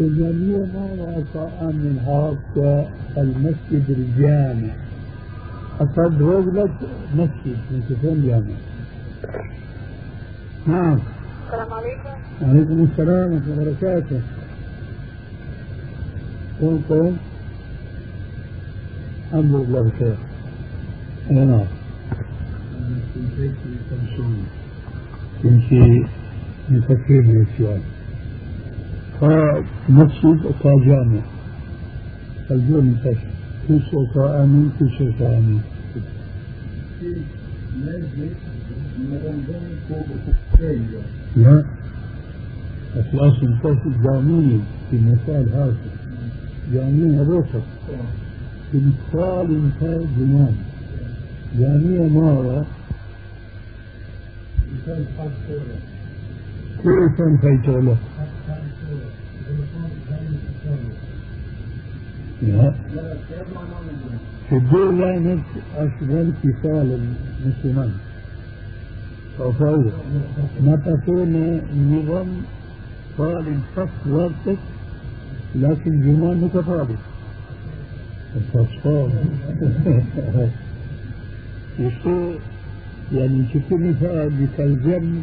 الجميع ما وقع من هذا المسجد الجامع. أصد رجلة مسجد من كفون جامع؟ نعم. السلام عليكم. وعليكم السلام ورحمة الله وبركاته. كنتم الحمد لله بخير نعم. يمشي نفكر بالسؤال فمسجد وجامع الجو منتشر كل شيء آمين كل شيء آمين لا إخلاص الفصل جامعي في المثال هذا جامعي الوسط في مثال انتهى جنان جامعية مارة كل إنسان في شغله لا. الدولة نفس أشغل اتصال المسلمين تصور ما تكون نظام قال فصل وقتك لكن جنان متفاضل التصفار يصير يعني مثال بتلزم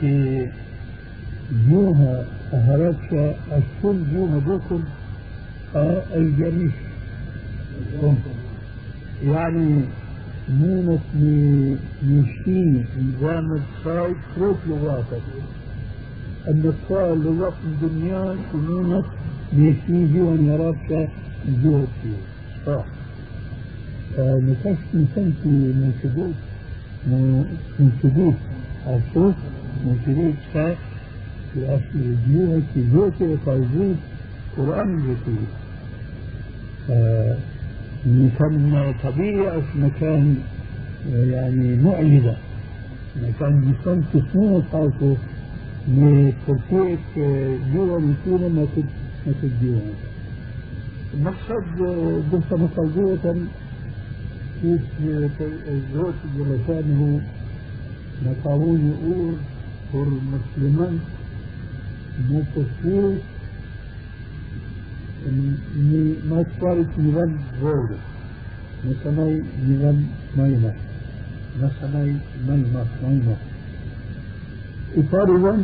في جوها أهرتك الكل جوها بكل. الجميع يعني مونة مشتيني نظام الصايد فوق لغاتك. الصايد لغات الدنيا مونة مشتيني جوا يراك جوه فيه. صح. نكاش إنسان في من شدود. من شدود. الصوت من شدود. صح في أصل الجوه في جوته وتوجيه قرآن الكريم مكان طبيعي مكان يعني معجزة. مكان تسمية صوته لتركية دول يكون ما ما تديون المقصد قلت مصدوة كيف الزوج لسانه نقاوون يقول for مسلمان متصوف ما صارت نظام غيره مثلا نظام ميمة مثلا ميمة ميمة إطارا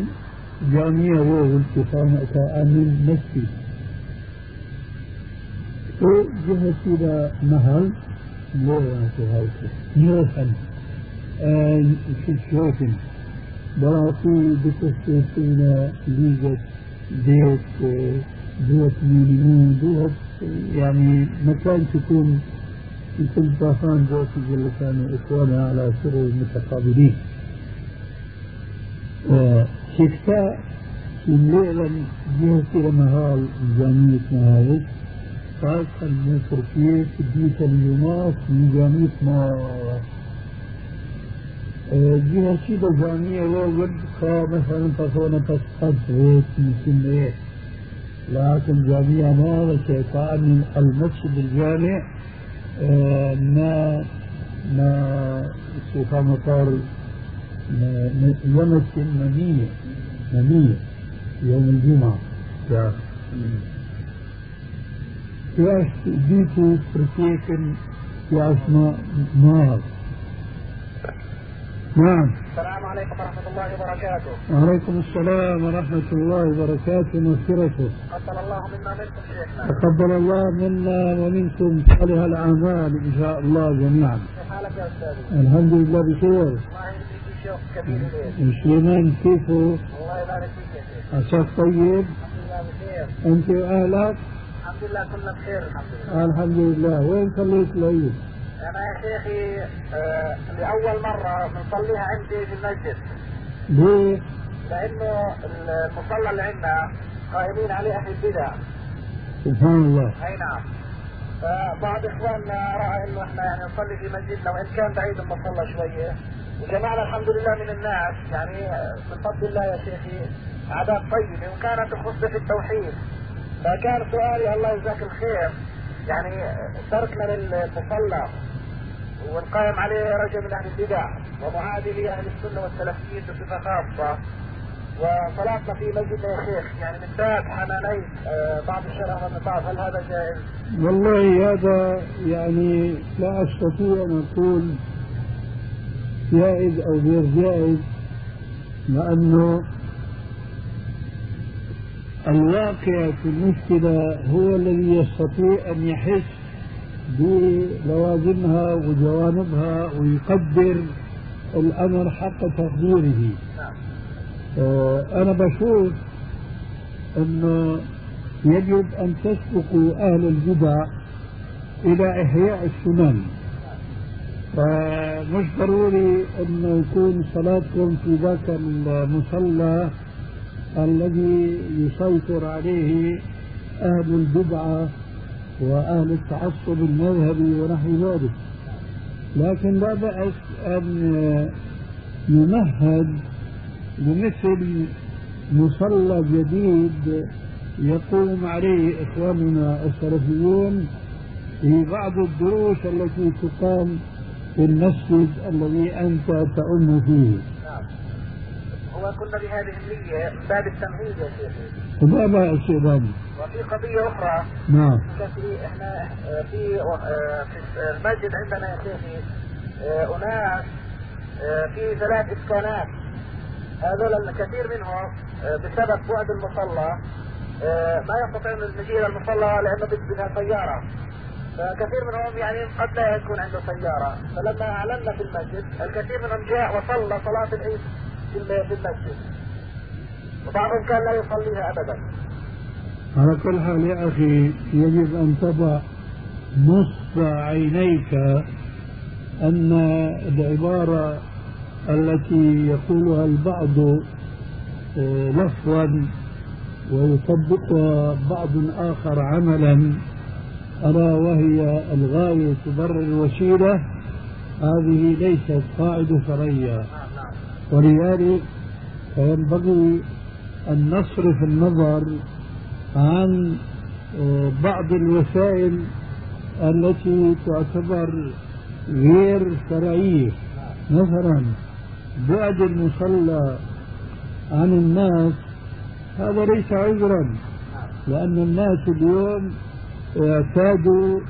جامعة روغل كفانا كأمين نفسي تو جهة إلى مهل لوغا تهاوته نوحا في الشوفن براكي بتستيقظنا ليجت ديت دوت مليون دوت يعني مكان تكون في كل طافان ذات جل كانوا إخوانا على سر متقابلين في الليلة جهة مهال جامعة مهالك خاصة من تركيا تديك اليوناس من جامعة ما جهة شيدة جامعة وقد مثلا تكون تسقط بيت من لكن جميع ما شيطان المسجد الجامع آه ما ما شيطان مطار يمس منية منية يوم الجمعة. فياش ديتو فرتيكن فياش ما مار نعم. السلام عليكم ورحمة الله وبركاته. وعليكم السلام ورحمة الله وبركاته ومغفرته تقبل الله منا منكم شيخنا. تقبل الله منا ومنكم صالح الأعمال إن شاء الله جميعا. كيف حالك يا أستاذي؟ الحمد لله بخير. الله شيخ كبير ليك سليمان كيفه؟ الله يبارك فيك يا شيخ. عساك طيب؟ الحمد لله بخير. أنت وأهلك؟ الحمد لله كلنا بخير الحمد لله الحمد لله وين صليت العيد؟ أنا يا شيخي آه لأول مرة بنصليها عندي في المسجد. ليه؟ لأنه المصلى اللي عندنا قائمين عليه أهل البدع. سبحان الله. أي نعم. فبعض إخواننا رأى إنه إحنا يعني نصلي في مسجدنا وإن كان بعيد المصلى شوية. وجمعنا الحمد لله من الناس. يعني بفضل الله يا شيخي أعداد طيبة وكانت الخطبة في التوحيد. فكان سؤالي الله يجزاك الخير. يعني تركنا للمصلى. والقائم عليه رجل من أهل البدع ومعادي لاهل السنة والسلفيين بصفة خاصة وصلاتنا في مسجد يا شيخ يعني من باب حماني آه، بعض الشرع والنطاف هل هذا جائز؟ والله هذا يعني لا أستطيع أن أقول جائز أو غير جائز لأنه الواقع في المشكلة هو الذي يستطيع أن يحس بلوازمها وجوانبها ويقدر الأمر حق تقديره. أنا بشوف أنه يجب أن تسبقوا أهل البدع إلى إحياء السنن. فمش ضروري أنه يكون صلاتكم في ذاك المصلى الذي يسيطر عليه أهل البدعة وأهل التعصب المذهبي ونحو ذلك. لكن لا بأس أن يمهد بمثل مصلى جديد يقوم عليه إخواننا السلفيون في بعض الدروس التي تقام في المسجد الذي أنت تؤم فيه. نعم. هو كنا بهذه النية باب التمهيد يا شيخي لا بأس إذن وفي قضية أخرى. نعم. في إحنا آه، في آه، في المسجد عندنا يا شيخي آه، أناس في ثلاث إسكانات. هذول الكثير منهم بسبب بعد المصلى ما يستطيعون المجيء إلى المصلى لأنه بدها سيارة. فكثير منهم يعني قد لا يكون عنده سيارة. فلما أعلنا في المسجد الكثير منهم جاء وصلى صلاة العيد في المسجد. وبعضهم كان لا يصليها ابدا. على كل حال يا أخي يجب أن تضع نصب عينيك أن العبارة التي يقولها البعض آه، لفظا ويطبقها بعض آخر عملا ألا وهي الغاية تبرر الوسيلة هذه ليست قاعدة شرعية. ولذلك فينبغي أن نصرف النظر عن آه، بعض الوسائل التي تعتبر غير شرعية. مثلا بعد المصلى عن الناس هذا ليس عذرا لأن الناس اليوم اعتادوا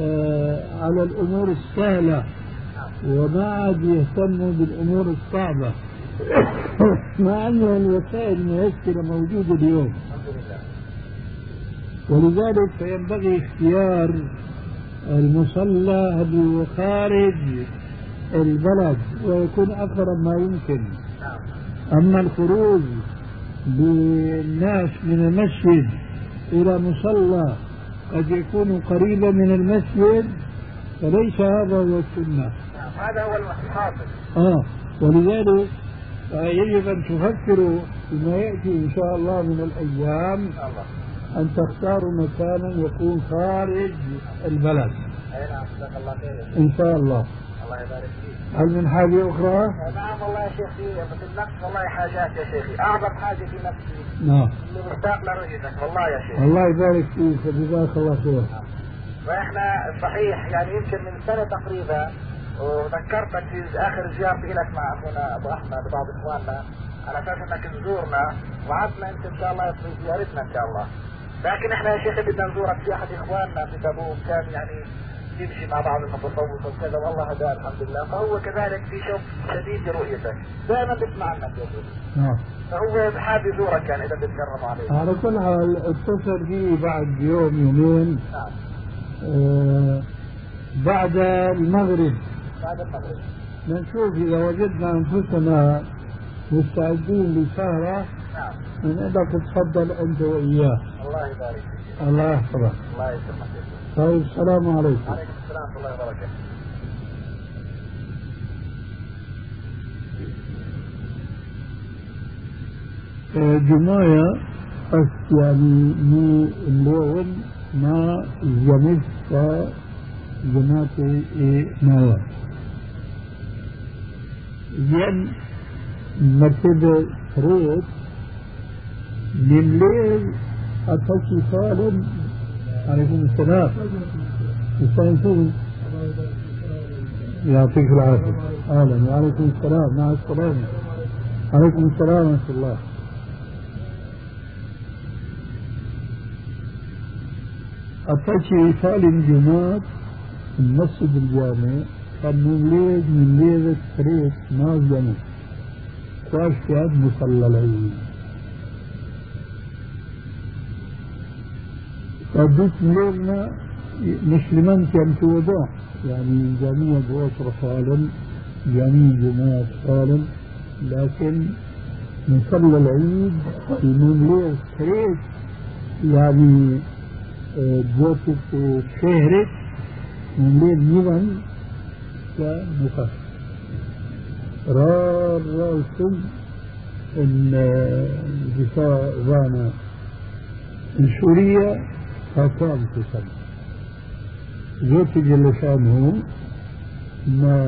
آه، على الأمور السهلة وما عاد يهتموا بالأمور الصعبة. مع أن الوسائل الميسرة موجودة اليوم. ولذلك فينبغي اختيار المصلى اللي خارج البلد ويكون أقرب ما يمكن. أما الخروج بالناس من المسجد إلى مصلى قد يكون قريبا من المسجد فليس هذا هو السنة. هذا هو الحاصل آه ولذلك يجب أن تفكروا فيما يأتي إن شاء الله من الأيام أن تختاروا مكانا يكون خارج البلد. إن شاء الله. الله يبارك فيك هل من حاجة أخرى؟ نعم والله يا شيخ في النفس والله حاجات يا شيخي. أعظم حاجة في نفسي نعم. إني مشتاق لرؤيتك والله يا شيخ الله يبارك فيك. جزاك الله خير وإحنا صحيح يعني يمكن من سنة تقريبا وذكرتك في آخر زيارتي لك مع أخونا أبو أحمد بعض إخواننا. على أساس إنك تزورنا وعدنا أنت إن شاء الله في زيارتنا إن شاء الله. لكن إحنا يا شيخ بدنا نزورك في أحد إخواننا في تبوك كان يعني يمشي مع بعض المتصوف وكذا والله هداه الحمد لله. فهو كذلك في شوق شديد لرؤيتك. دائما بيسمع عنك يا نعم. فهو حاب يزورك يعني إذا بتكرم عليه. على كل حال اتصل بي بعد يوم يومين. نعم. آه بعد المغرب. بعد نشوف إذا وجدنا أنفسنا مستعدين لسهرة نعم. من انك تفضل أنت وإياه. الله يبارك فيك. الله يحفظك. الله يسلمك. طيب السلام عليكم. عليكم السلام ورحمة الله وبركاته. جماعة يعني مي اليوم ما جمعت جماعة نوى ين مرتبة روت من ليل أتوكي صالم عليكم السلام يستانسون يعطيك العافية أهلا وعليكم السلام مع السلامة عليكم السلام ورحمة الله التشريفات جماعة المسجد الجامع مولد من ليلة فريق ناس جمع كواش كاد مصلى العيد فدوت ليلنا مسلمان كان في وضع يعني جميع بوصر صالم جميع جماعة صالم لكن نصلى العيد في مولد فريق يعني جوتك من ليل نيوان كمخف رار رأسم إن دفاع غانا من سوريا فكان تصل زوجي جل شأنه ما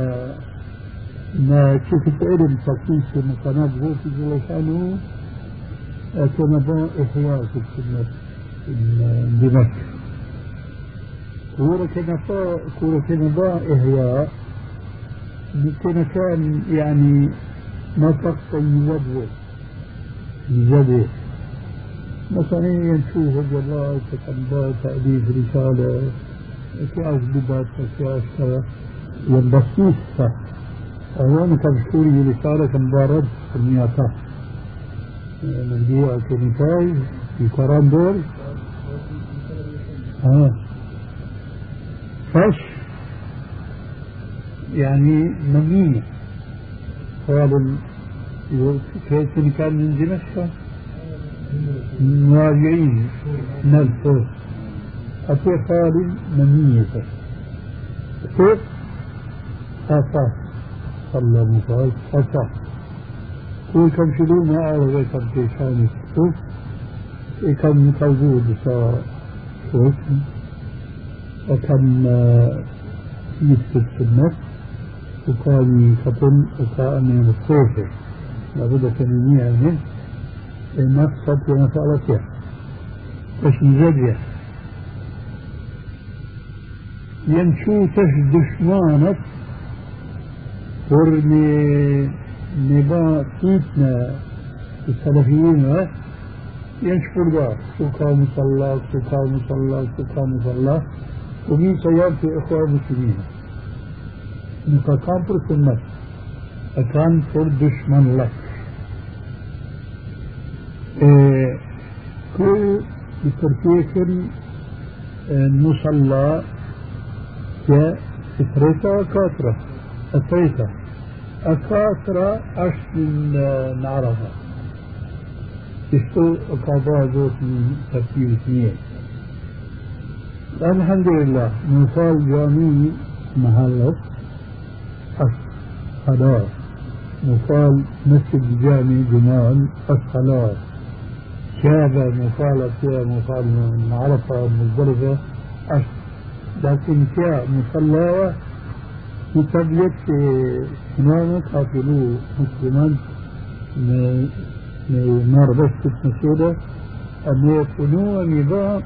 ما شفت علم تقيس من قناة زوجي جل شأنه كان إحياء السنة بمكة. كورة كنفا كورة كنفا إحياء. يمكن كان يعني نطق يزدوه يزدوه مثلا ينشوف جلال تكنبا تأليف رسالة كأس ببات كأس كذا ينبسيط صح أولا كان سوري رسالة كان بارد في المياتات مجدوعة كنفاي في كرام دول آه. فش. يعني مميز قال كيف كان من دمشق مراجعين نفسه أتي قال مميزة كيف خاصة صلى الله خاصة كل كم شلون ما أعرف كم تيشاني شوف كم موجود صار شوف وكان يثبت في النفس وكان يكتم وكان مصروفه لابد كان يعني النفس صد مسألة مش مزدية ينشو تش دشمانت ورمي نبا فيتنا السلفيين ينشفر دار سوكا مصلى سوكا مصلى سوكا مصلى. ومين سيار في إخوة المسلمين. سنت أكان پر دشمن لك إيه كل بتركيكن المصلى كثريتا كاثرة أثريتا أكاثرة أشل نعرفها يشتو قضاء ذات من ترتيب اثنين الحمد لله مثال جامعي محلة خلاص مثال مسجد جامع جمال خلاص شابة مثال فيها مثال من عرفة مزدلفة. لكن فيها مصلى في تبلت إمامك قاتلوا مسلمان نار بس مسودة أن يكونوا نظام.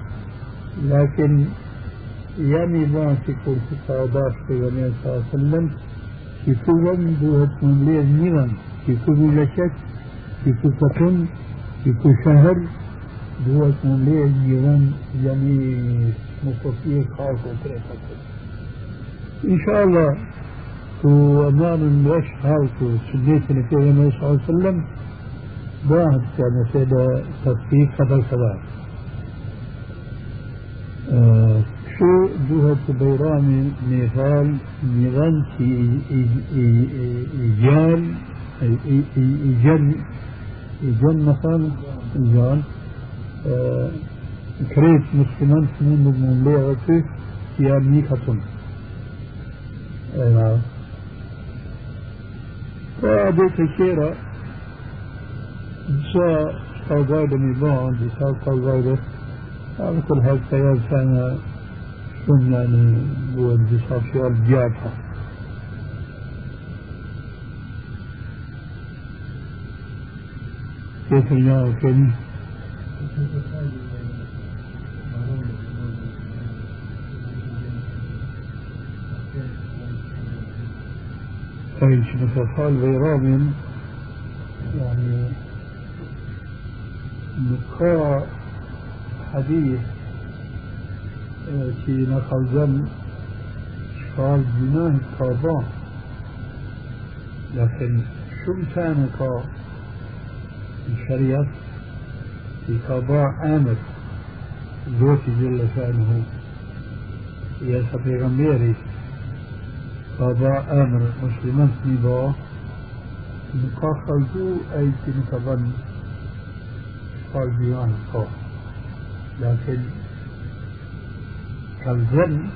لكن يا نظام في كل صعوبات في النبي صلى الله عليه وسلم في كل بوهت من ليل نظام في كل لشك في كل سكن في كل شهر. بوهت من ليل نظام يعني مستطيع خاص وكذا إن شاء الله وأمان الوش هاوتو سنيت النبي صلى الله عليه وسلم واحد كان سيدا تطبيق قبل صلاة آه شو جهة بيرامي نيفال في إيجال إيجال إيجال مثلا إيجال. آه كريت مسلمان سنين من لغة يا ميكاتون نعم فأديت الشيرة disa kavgayla mübah, disa kavgayla yani kul hakta şun yani bu disa fiyal ciyata. كيف الجواب كريم؟ أي شنو قال بيرام يعني لقاء حديث kalzën shkall gjinahit ka ba لكن شو كان ka الشريعة في قضاء آمر زوجي جل شأنه. يا غميري قضاء آمر مسلمان نبا نقاخذوا أي تنكبن قال بيان قال لكن كالزن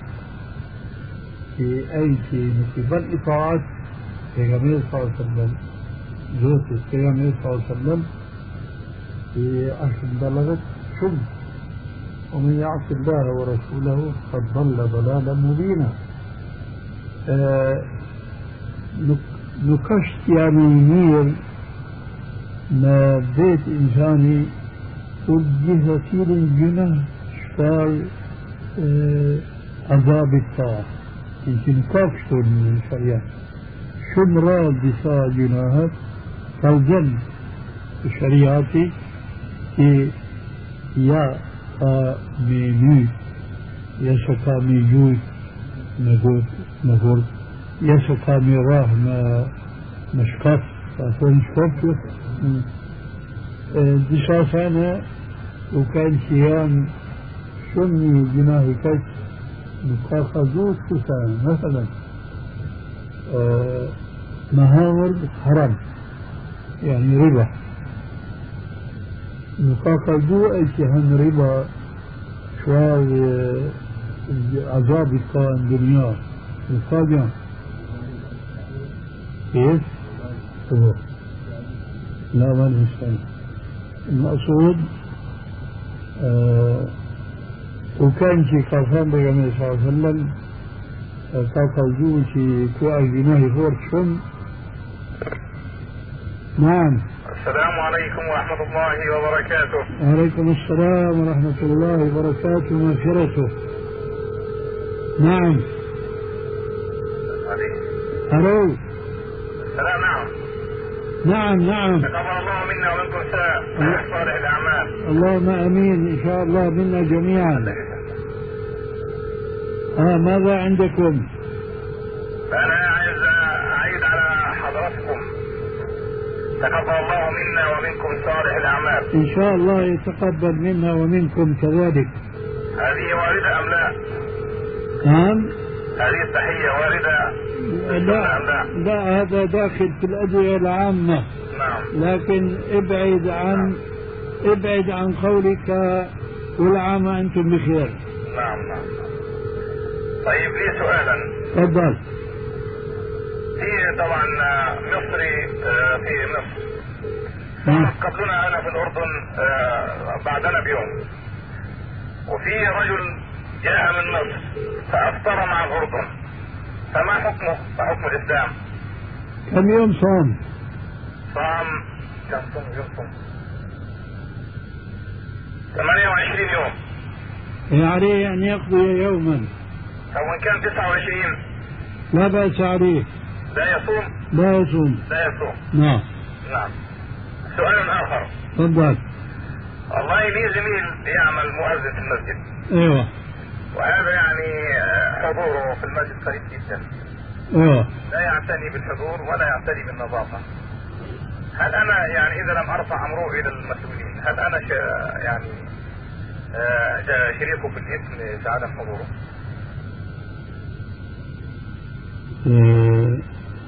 في أي شيء نكبن إطاعات في غمير صلى الله عليه وسلم في غمير صلى الله عليه وسلم في أهل بلغت شم. ومن يعص الله ورسوله قد ضل ضلالا مبينا. آه نكشت يعني مير ما بيت إنساني وجه كثير الجنة شفال آه عذاب الطاعة. يمكن كاكشتر من الشريعة شن راد بسا جناهات فالجن الشريعة që ja ka me ny, ja se ka me gjujt me gurt, me gurt, ja se ka me rah ka kazu që sene, مثلا مهاور حرام يعني ربا. نقاقدو إيش هم ربا شوي عذاب كان الدنيا نقاقا كيف؟ هو لا ما المقصود آه وكان شي قفان بيغمي صلى الله عليه وسلم قاقدو شي كوا جناهي فورت شم نعم. السلام عليكم ورحمة الله وبركاته. وعليكم السلام ورحمة الله وبركاته ومغفرته نعم. ألو. السلام نعم نعم نعم. تقبل الله منا ومنكم صالح الأعمال. اللهم آمين إن شاء الله منا جميعا. آه ماذا عندكم؟ أنا عايز أعيد على حضراتكم. تقبل الله منا ومنكم صالح الأعمال. إن شاء الله يتقبل منا ومنكم كذلك. هذه واردة أم لا؟ نعم. هذه التحية واردة؟ لا أم لا؟ لا هذا داخل في الأدعية العامة. نعم. لكن ابعد عن ابعد عن قولك كل عام أنتم بخير. نعم نعم. طيب لي سؤالا. تفضل. في طبعا مصري آه، في مصر. نعم. قبلنا أنا في الأردن آه، بعدنا بيوم. وفي رجل جاء من مصر فأفطر مع الأردن. فما حكمه؟ وحكم الإسلام؟ كم يوم صوم؟ صام كم صوم؟ يوم صوم. 28 يوم. عليه أن يقضي يوما. أو إن كان 29 لا بأس عليه. لا يصوم؟ لا يصوم. لا يصوم. نعم. نعم. سؤال آخر. تفضل. والله لي زميل يعمل مؤذن في المسجد؟ أيوه. وهذا يعني آه، حضوره في المسجد قريب جدا. أيوه. لا يعتني بالحضور ولا يعتني بالنظافة. هل أنا يعني إذا لم أرفع أمره إلى المسؤولين هل أنا ش... يعني آه، شريكه في الإثم في عدم حضوره؟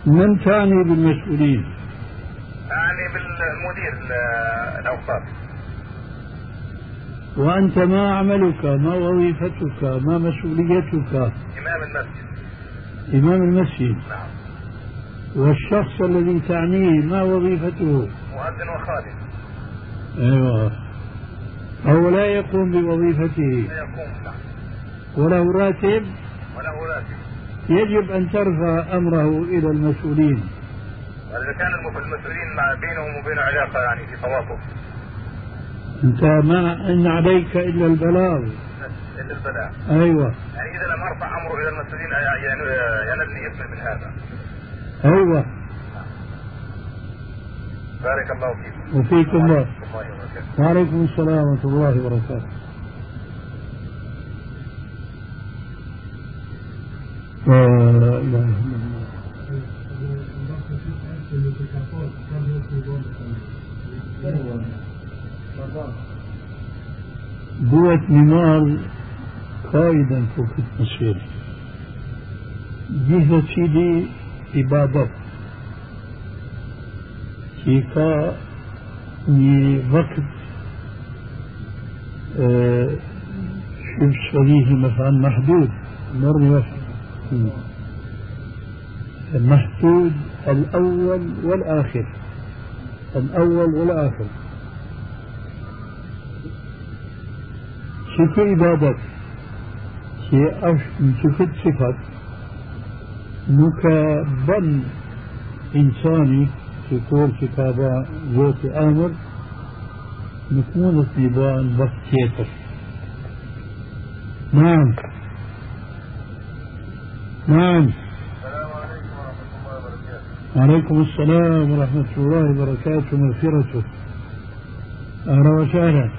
من تعني بالمسؤولين؟ يعني بالمدير ال- الأوقاف. وأنت ما عملك ما وظيفتك ما مسؤوليتك؟ إمام المسجد. إمام المسجد. نعم. والشخص الذي تعنيه ما وظيفته؟ مؤذن وخادم. أيوة. هو لا يقوم بوظيفته؟ لا يقوم نعم. وله راتب؟ وله راتب. يجب أن ترفع أمره إلى المسؤولين. وإذا كان الم- المسؤولين مع بينهم وبين علاقة يعني في تواصل. أنت ما إن عليك إلا البلاغ. إلا البلاء أيوة. يعني إذا لم أرفع أمره إلى المسؤولين ين- ينلني إثم من هذا. أيوة. بارك الله فيكم. وفيكم. الله وعليكم السلام ورحمة الله وبركاته. لا اله الا الله دوت نمال قائدا فوق التصوير جهة سيدي عبادت في كا وقت آه شوف شريه مثلا محدود. مرة واحدة المحدود الأول والآخر. الأول والآخر. شكو عبادت شكت صفات. نكا بن إنساني كل كتابة زوت آمر. نكون نبان بس كيتر نعم. نعم وعليكم السلام ورحمة الله وبركاته ومغفرته أهلا وسهلا.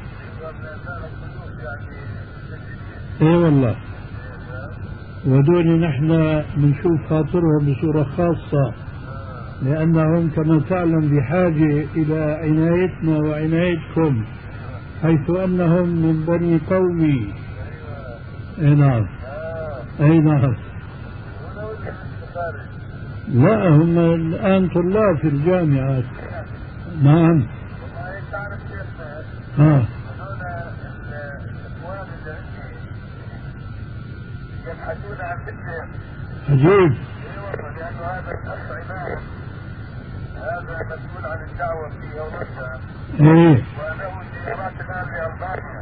اي والله. ودول نحن بنشوف خاطرهم بصورة خاصة لأنهم كما تعلم بحاجة إلى عنايتنا وعنايتكم حيث أنهم من بني قومي. أي نعم. أي نعم. لا هم الآن طلاب في الجامعات. نعم. ها يبحثون عن عجيب. اي والله لأنه هذا هذا مسؤول عن الدعوه في اوروبا إيه. وله زيارات الان في ألبانيا.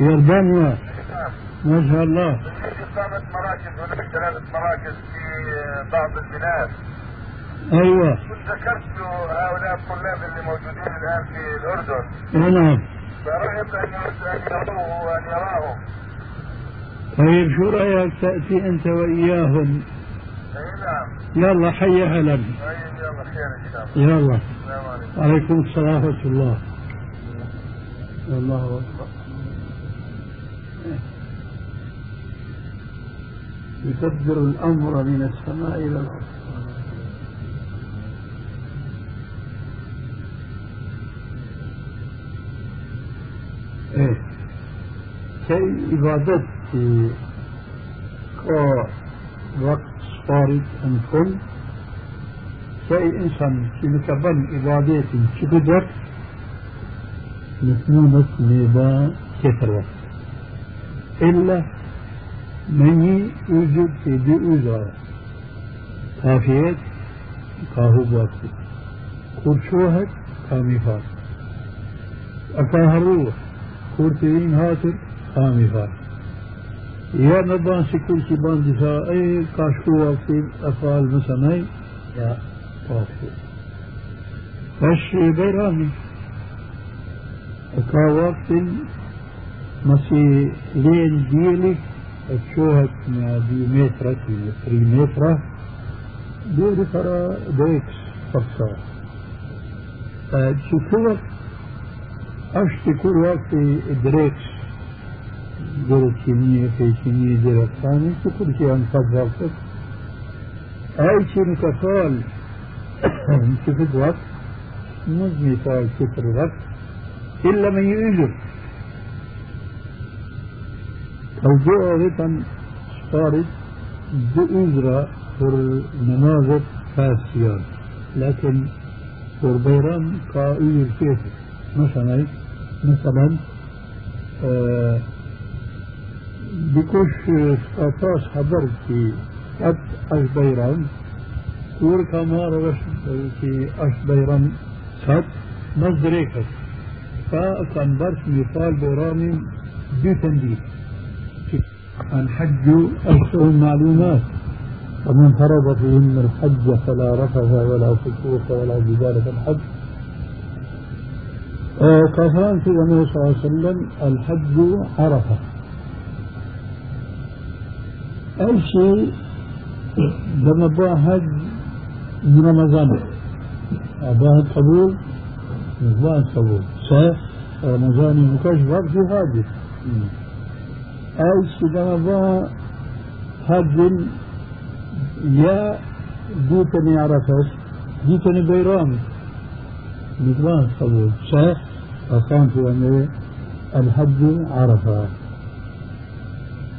نعم ما شاء الله. إقامة مراكز هناك ثلاثة مراكز في بعض البلاد. أيوه. كنت ذكرت هؤلاء الطلاب اللي موجودين الآن في الأردن. نعم. فرغب أن يروه وأن يراهم. طيب شو رأيك تأتي أنت وإياهم؟ أي نعم. يلا حي أهلا. طيب يلا خير إن شاء الله. يلا. السلام عليكم. وعليكم السلام ورحمة الله. الله أكبر. يدبر الأمر من السماء إلى الأرض. إيه. كي عبادت وقت صارت أن كل كأي إنسان في مكبن عبادات في قدرت نتمونة نيبا كثر وقت. إلا من يوجد في دي أوزار كافيات كاهو بوقت كرشوهت كاميفات أكاها الروح كورتين هاتر كاميفات يا نبان سكول كي بان دفاع اي كاشكو وقتي افعال مثلا يا وقتي فش بيراني اكا وقت مسي لين تشوهك مع دي مترة في تري مترة دوري فرا ديكس فرصة تشوفوك اشتي كل وقت دريكس جرت كمية في كمية جرت ثانية كل شيء انفض وقتك أي شيء كفال كفت وقت مش مثال كفر وقت إلا من يؤجر توجيه غيطا صارت بأجرة في نماذج فاسيان لكن في بيران قائل كيف مثلا مثلا آه بكوش سقاطاش حضرت في قد أش بيران. كور كمار في أش بيران. سات مزدريكت فكان برش مثال بيراني دي تنديد الحج أشهر معلومات. ومن فرض فيهن الحج فلا رفث ولا فسوق ولا جدال في الحج. كفران في النبي صلى الله عليه وسلم الحج عرفة. أي شيء لما باهد من رمضان باهد قبول مش باهد قبول. صح رمضان مكاش وقت هادي أي لما باهد يا ديتني عرفت ديتني بيرام مثل قبول صح فكان في أمر الحج عرفة.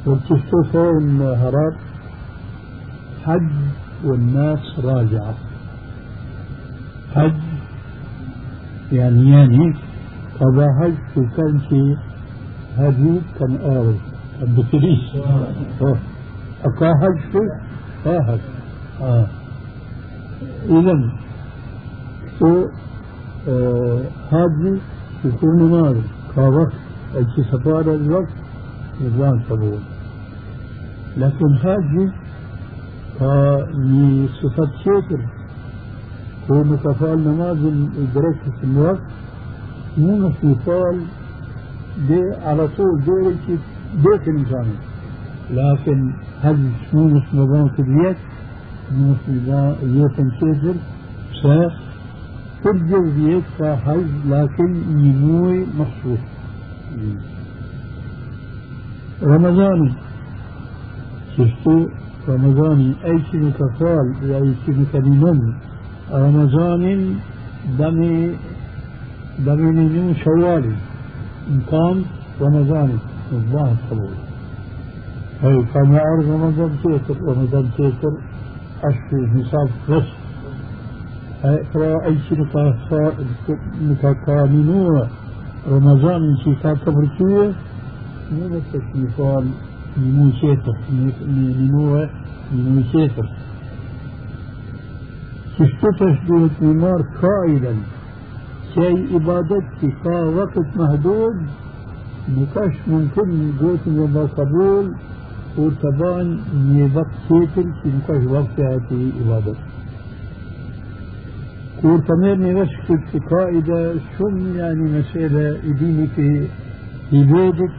والتشتوفة هرب حج والناس راجعة. حج يعني يعني. قضى حج كان في هذه كان آوي. بكريس أكا حج في آه آه. إذن تو هذه يكون نماذج كوقت أي سفارة الوقت نظام قبول. لكن هذه ni sifat tjetër ku nuk ka falë namazin i drejtës në vakt mund بيت الإنسان. لكن هل شو نسمى ذا كبيت نسمى ذا يوت مسافر شاخ كل جوزيت فهز لكن ينوي مخصوص. رمضاني شفتو رمضاني أي شيء كفال أي شيء كنينم رمضان دمي دمي نينو شوالي مقام رمضاني الله قبول هي كان يعرف رمضان تيسر رمضان تيسر أشهر حساب بس ترى أي شيء متكامنوا رمضان شيء كبرتوه مو بس الشيطان من شيتر من من شيتر تشتتش بالاثمار قائلا شيء إبادتك نكاش ممكن قوت من قبول وطبعا ني وقت شيتر في نكاش وقت هاتي إبادت كور تمر نغش في قائدة شم يعني مسألة إديني في إبادت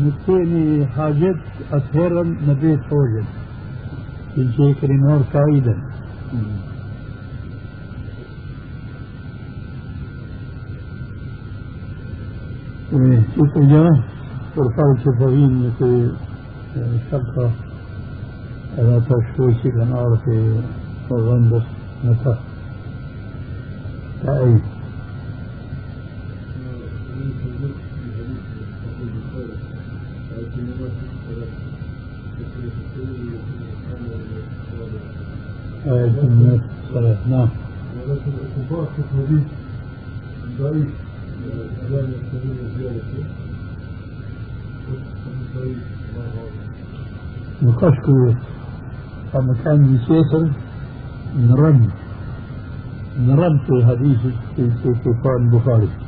نتيني حاجات أطهرا نبيت فوجد الشيخ رينور فائدا شوف جاء فرقال شفافين في شقة على تشويش الأنوار في نوفمبر متى. تأييد آية الناس الصلاة نعم. ولكن الكفار في الحديث ضعيف. لا يستمر زيادته. نقاش كويس. لما كان يسافر نرد. نرد في حديث في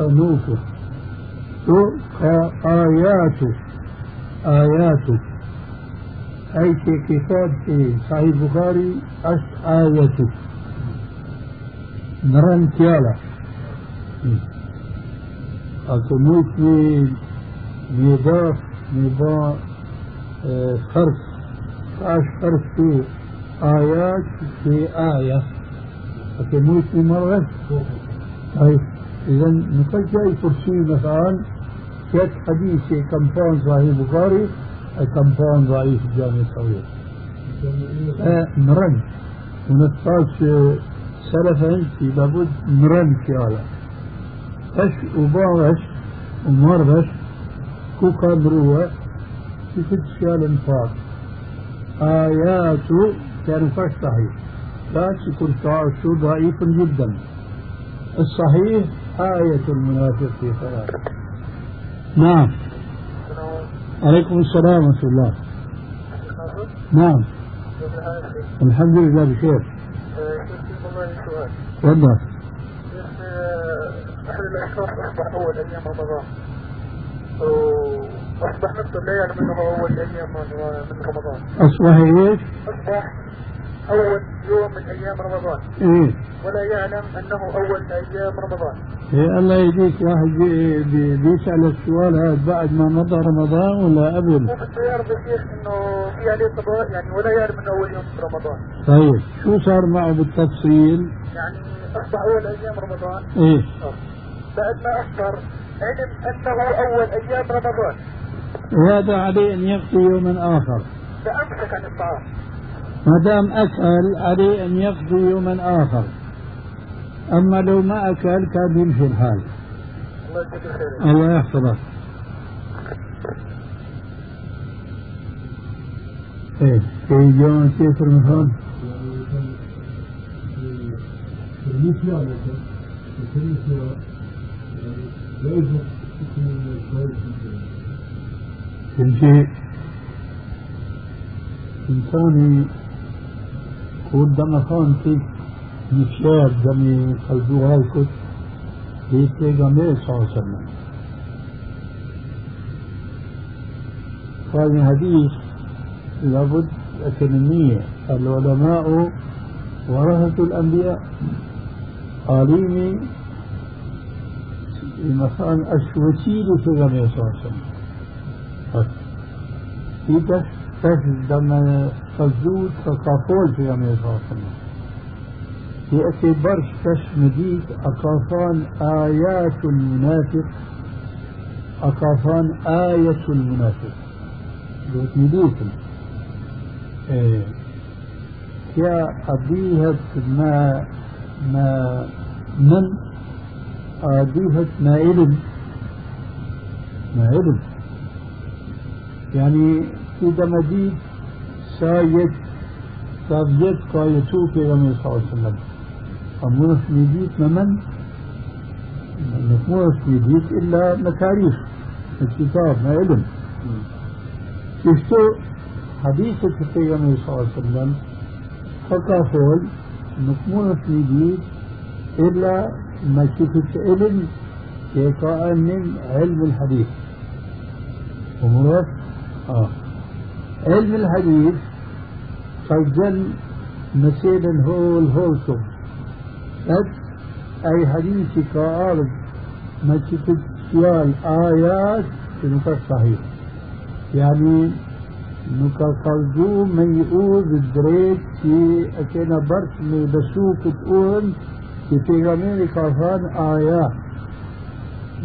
نوفه آياته آياته أي في كتاب صحيح البخاري أش آياته نرن تيالا. أكو موت ميضاف ميضا فرق اش فرق في آيات في آية. أكو موت مرة طيب. إذا نقول جاي كرسي مثلا كيف حديث كم فان صحيح البخاري كم فان ضعيف الجامع الصغير مرن. ونقاش سلفا في لابد مرن هذا اش وباش ومربش كو قدروا في فتشال انفاق آيات كان فاش صحيح. لا تكون شو ضعيف جدا. الصحيح آية المنافق في صلاته نعم عليكم السلام ورحمة الله. نعم. الحمد لله بخير. تفضل. احد الاشخاص اصبح اول أيام رمضان واصبح نفسه لا يعلم انه اول أيام من رمضان. أصبح إيش؟ أصبح أول يوم من أيام رمضان إيه ولا يعلم أنه أول أيام رمضان إيه الله يهديك واحد بيسأل السؤال هذا بعد ما مضى رمضان ولا قبل؟ بده يعرف يا شيخ إنه في عليه قضاء يعني ولا يعلم إنه أول يوم في رمضان. طيب شو صار معه بالتفصيل؟ يعني أصبح أول أيام رمضان. إيه بعد ما افطر علم أنه أول أيام رمضان. وهذا عليه أن يقضي يوما آخر. فأمسك عن الطعام. ما دام اكل عليه أن يقضي يوما آخر. أما لو ما أكل كان يمشي الحال. الله يحفظك. إيه في يوم كيف رمضان كل شيء إنساني قدام خانتك نشار دمي قلبوها الكت في پیغمبر صلى الله عليه وسلم هذه حديث لابد أكاديمية العلماء ورثة الأنبياء عالمي مثلا الوسيلة في النبي صلى الله عليه وسلم في فزود فقافول في النبي صلى الله عليه وسلم يأتي برش مديك أقافان آيات المنافق أقافان آية المنافق. دوت مديكم إيه. يا أبيهت ما ما من أبيهت ما علم ما علم يعني إذا مديك سايت سابجت قايتو في رمي صلى الله عليه وسلم. أمورش ميديت ممن مش ميديت إلا مكاريخ الكتاب ما علم. شفتو حديثة النبي صلى الله عليه وسلم حكى فول مش ميديت إلا ما شفت علم يقع من علم الحديث أمورك آه. علم الحديث سجل مثلا هول هولكم أت أي حديث كأرض ما تتسيال آيات نكا صحيح يعني نكا قلدو من يقول الدريت في أكينا برش من بسوك تقول في تيغامين كافان آيات.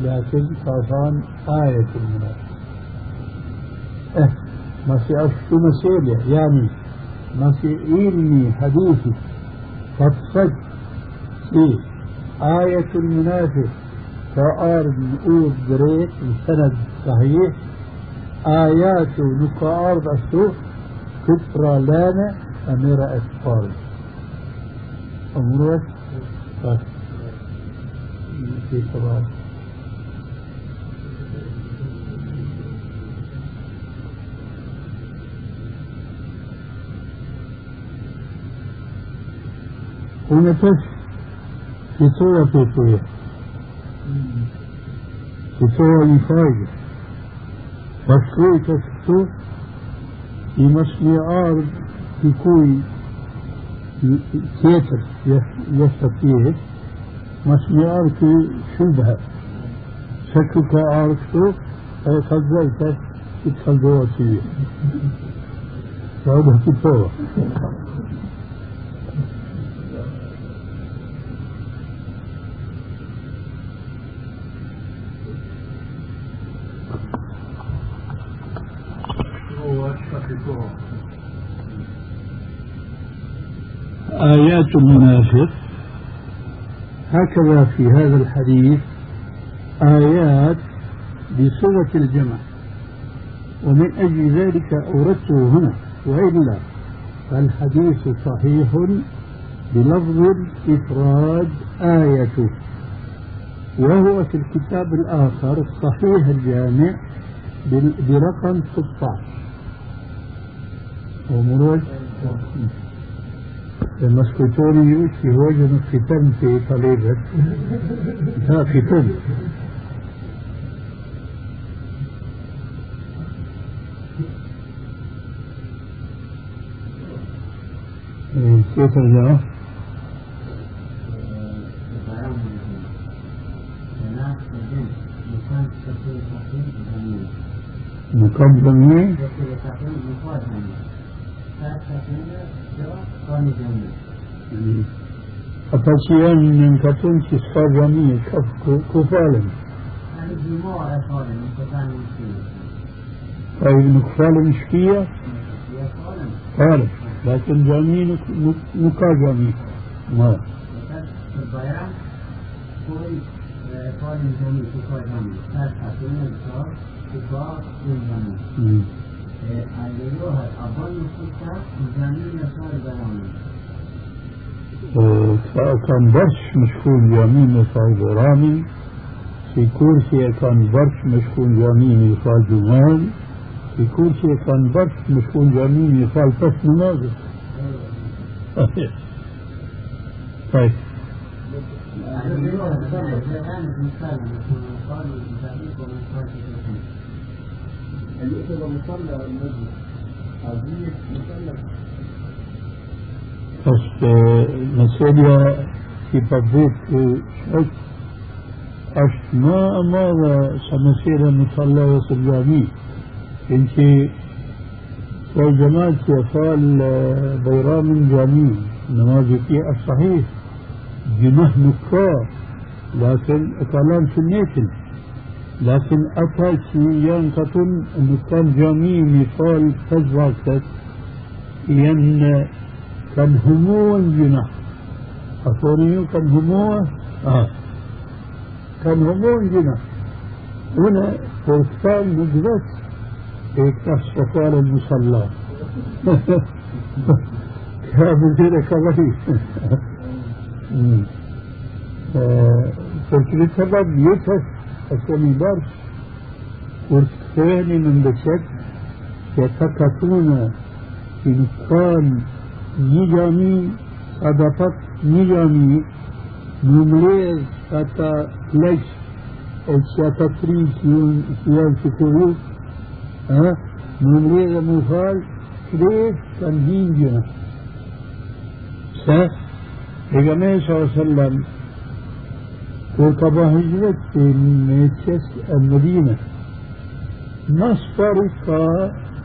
لكن كافان آية المنافق ما في أشتو مسيلة يعني ما في علمي حديثي. فتصد في آية المنافق. كأرض نقود بريت السند صحيح. آيات نقا أرض السوق كترى لانا أميرة أسفار أمرت بس في طبعا. تشف في صورة في في صورة فالشوي تسكتو في مصنع أرض في كوي تيتر يستطيع مصنع أرض شبهة شكل كأرض شو أي خزيته تدخل جوا سيئة فهذا في صورة آيات المنافق. هكذا في هذا الحديث آيات بصيغة الجمع. ومن أجل ذلك أوردته هنا وإلا فالحديث صحيح بلفظ الإفراد آية وهو في الكتاب الآخر الصحيح الجامع برقم 16 ومروج Moskitori ju që hojë në fitën të i talebet, ta fitën. Tjetër gjë, مقدم وجه ختم في طليبة ها ختم كيف الجواب؟ مقدمة أفسيان من جميع كفالا لكن جميع نكا جميع ما. قال جميع كفا جميع اتفاق والجميع أيها أظن الستة جميع صار بياني كان برش مشكون جميل مثال برامي في كرسي كان برش مشكون جميل مثال جمال في كرسي كان برش مشكون جميل مثال بس نماذج طيب اللي يكتب مصلى المسجد. عزيز مصلى. بس مسألة في بديت شك أش ما أمر سمسيرة مصلى وسجامي إنك في جماعة يفعل بيرام جامي. نماز في الصحيح جنه لكن كلام سنيتل لكن أتى شيئان كتن أنه كان جميع مثال فجوة ين كان همو جناح. أفوني كان همو آه. كان همو جناح. هنا فرسان نجدت اكتش فقال المصلى كامل كده كبير. فكرة سبب يتس أسمي برش والثاني من بشك يتكتون نقصان نجامي صدفت نجامي نمريز حتى ليش الشاتفرين سيان سكوه ها نمريز مفال كريس كان هين جنا سه Peygamber sallallahu aleyhi ve sellem وطبعا هجرت من المدينة. مصدر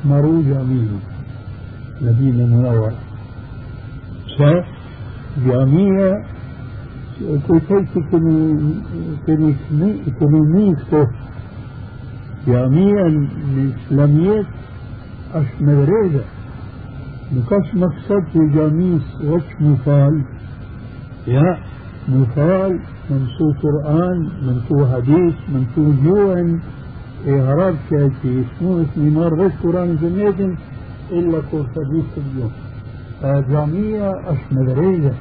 مرو جميل مدينة منورة شاف جميع كيف كنيسته جميع الإسلاميات أش مدرسة مكاش مقصد جميع وش مفال يا مفال من سو قرآن من سو حديث من سو جوعن إهراب شاكي اسمه اسمي؟ بس قرآن جميع إلا كل حديث اليوم. جامعة أش مدرسة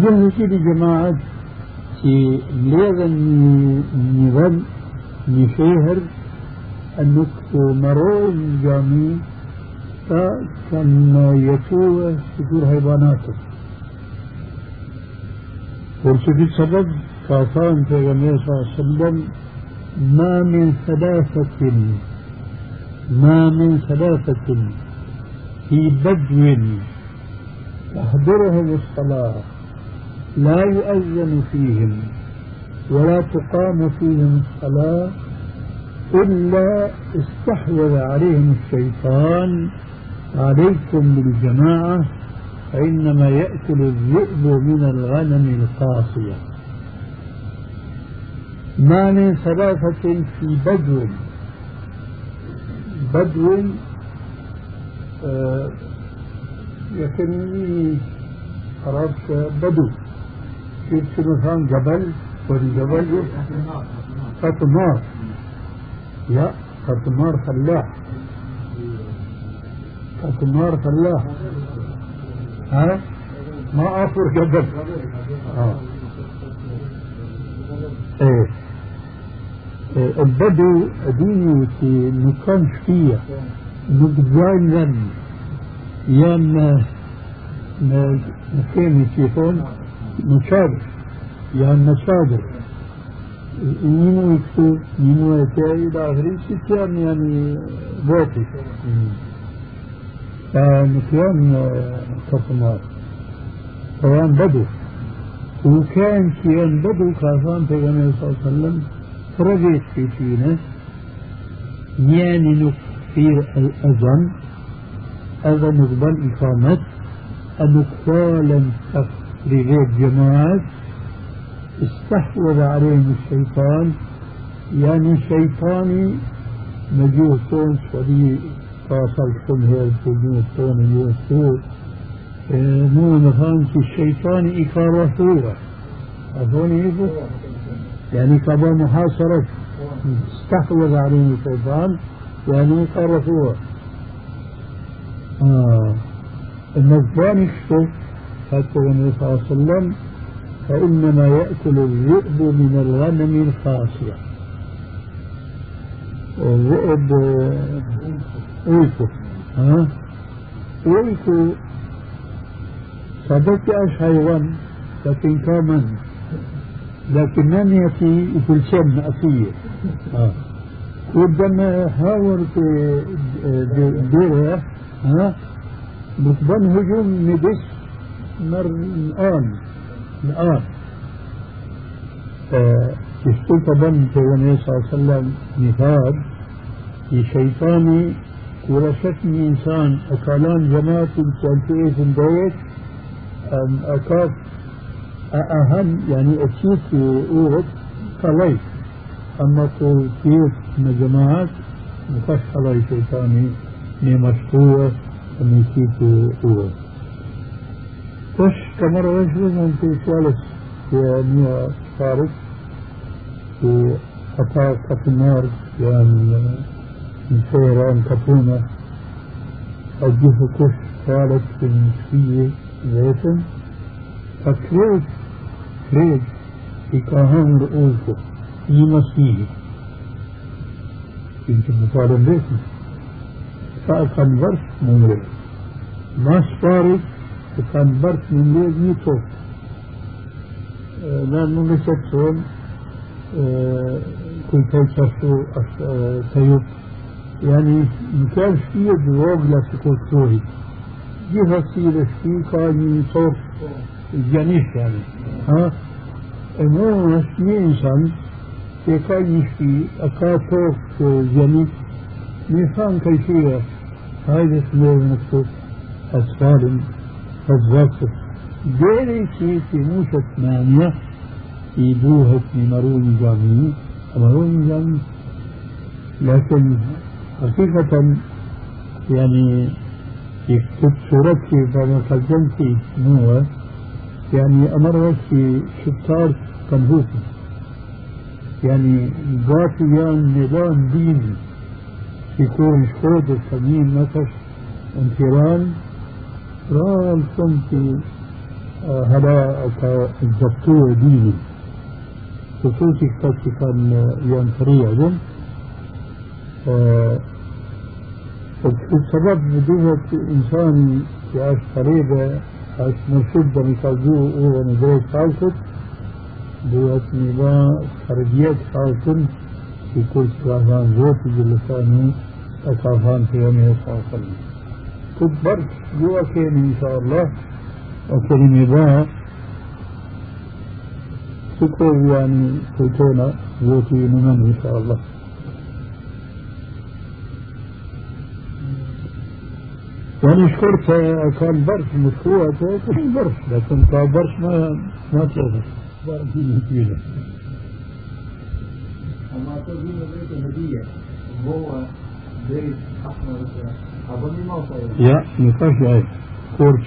جهة كده جماعة؟ في لازم نظام نشهر أنك مروج جامعي كان يسوع سجور حيواناته والشديد سبب كافان في النبي صلى الله عليه وسلم ما من ثلاثة ما من ثلاثة في بدو تحضرهم الصلاة لا يؤذن فيهم ولا تقام فيهم الصلاة إلا استحوذ عليهم الشيطان عليكم بالجماعة فإنما يأكل الذئب من الغنم القاصية. ما من ثلاثة في بدو. بدو آه يكني عرفت بدو. شنو فهم جبل والجبل فتمار لا فتمار فلاح. فتمار فلاح. ها؟ ما أفر جبل آه. إيه. البدو ديني في مكان شفية نقدرين لن. يام ما كان يكون مشابه يعني مصادر يمو يكتو يمو يتاي إلى آخره ستيان يعني بوتي فنكيان كفمار كيان بدو. وكان كيان بدو كافان في صلى الله عليه وسلم فرجيت في فينا يعني نكفير الأذن. أذن نقبل إقامة. أنقفالا تفريغات جماعات استحوذ عليهم الشيطان. يعني شيطاني مجوه تون تواصل كل هير تجوه تون يوسو مو نفان الشيطان إكارة أظن يبو يعني كبا محاصرة استحوذ عليهم الشيطان يعني إكارة آه. النجبان يكشف حتى النبي صلى الله عليه وسلم فإنما يأكل الذئب من الغنم الخاصية الذئب ويكو ها؟ ويكو صدق أش حيوان لكن كمان لكن في الشم أصية ها ودما هاور في ديرها ها بتبان هجوم ندس مر الآن الآن. طبعا في النبي صلى الله عليه وسلم في شيطاني ورشتني إنسان أكالان جماعة كان في أكاد أهم يعني أكيد في أورب كلي أما في كيف من جماعات مكش علي شيطاني من مشقوة من كيف في أورب كش كمرة رجل من في شالس في أمية شارك في قطاع قطنار يعني من سيران قطونة أجيه كش شالس في المشقية vetëm ka kret kret i ka hangër ullë një masihi që që më falën vetëm sa e kanë vërsh më mërë mas farit كان برك من ليل ميتو لأنه نسبتهم كنت يتشفوا تيوب يعني مكان شيء بوغ لا تكون سوري جهة سيلة شيء كان صوت جانيش يعني ها انه نسمي انسان في كان يشفي اكاتوك جانيش نفهم كيفية هذا اسمه مكتوب أسفال فالزاكس ديري شي في موشة ثمانية في بوهة مروني جامعي مروني جامعي لكن حقيقة يعني يكتب صورتي بعد قدمتي نوع يعني أمر في شطار كنبوتي يعني قاتل يعني نظام ديني في كون شكود السمين نفس انفران. رام صمتي هلا الدكتور ديني. خصوصي كان ينفريع دم السبب بدوة إنسان يعيش قريبة عاش مرشدة مكازو هو ندري خالصت دوة نظام خارجيات خالصن في كل كافان زوتي جلساني أكافان في يومه صلى الله عليه وسلم تكبر جوا كان إن شاء الله وكلمة بها تكون يعني تكون زوتي نمن إن شاء الله. يعني شكرت كان برش مشروع كان برش لكن كان برش ما ما تلاقي برش كبيرة أما تقول بيت هدية هو بيت أحمر. أظن ما يا نقاش أي. كورت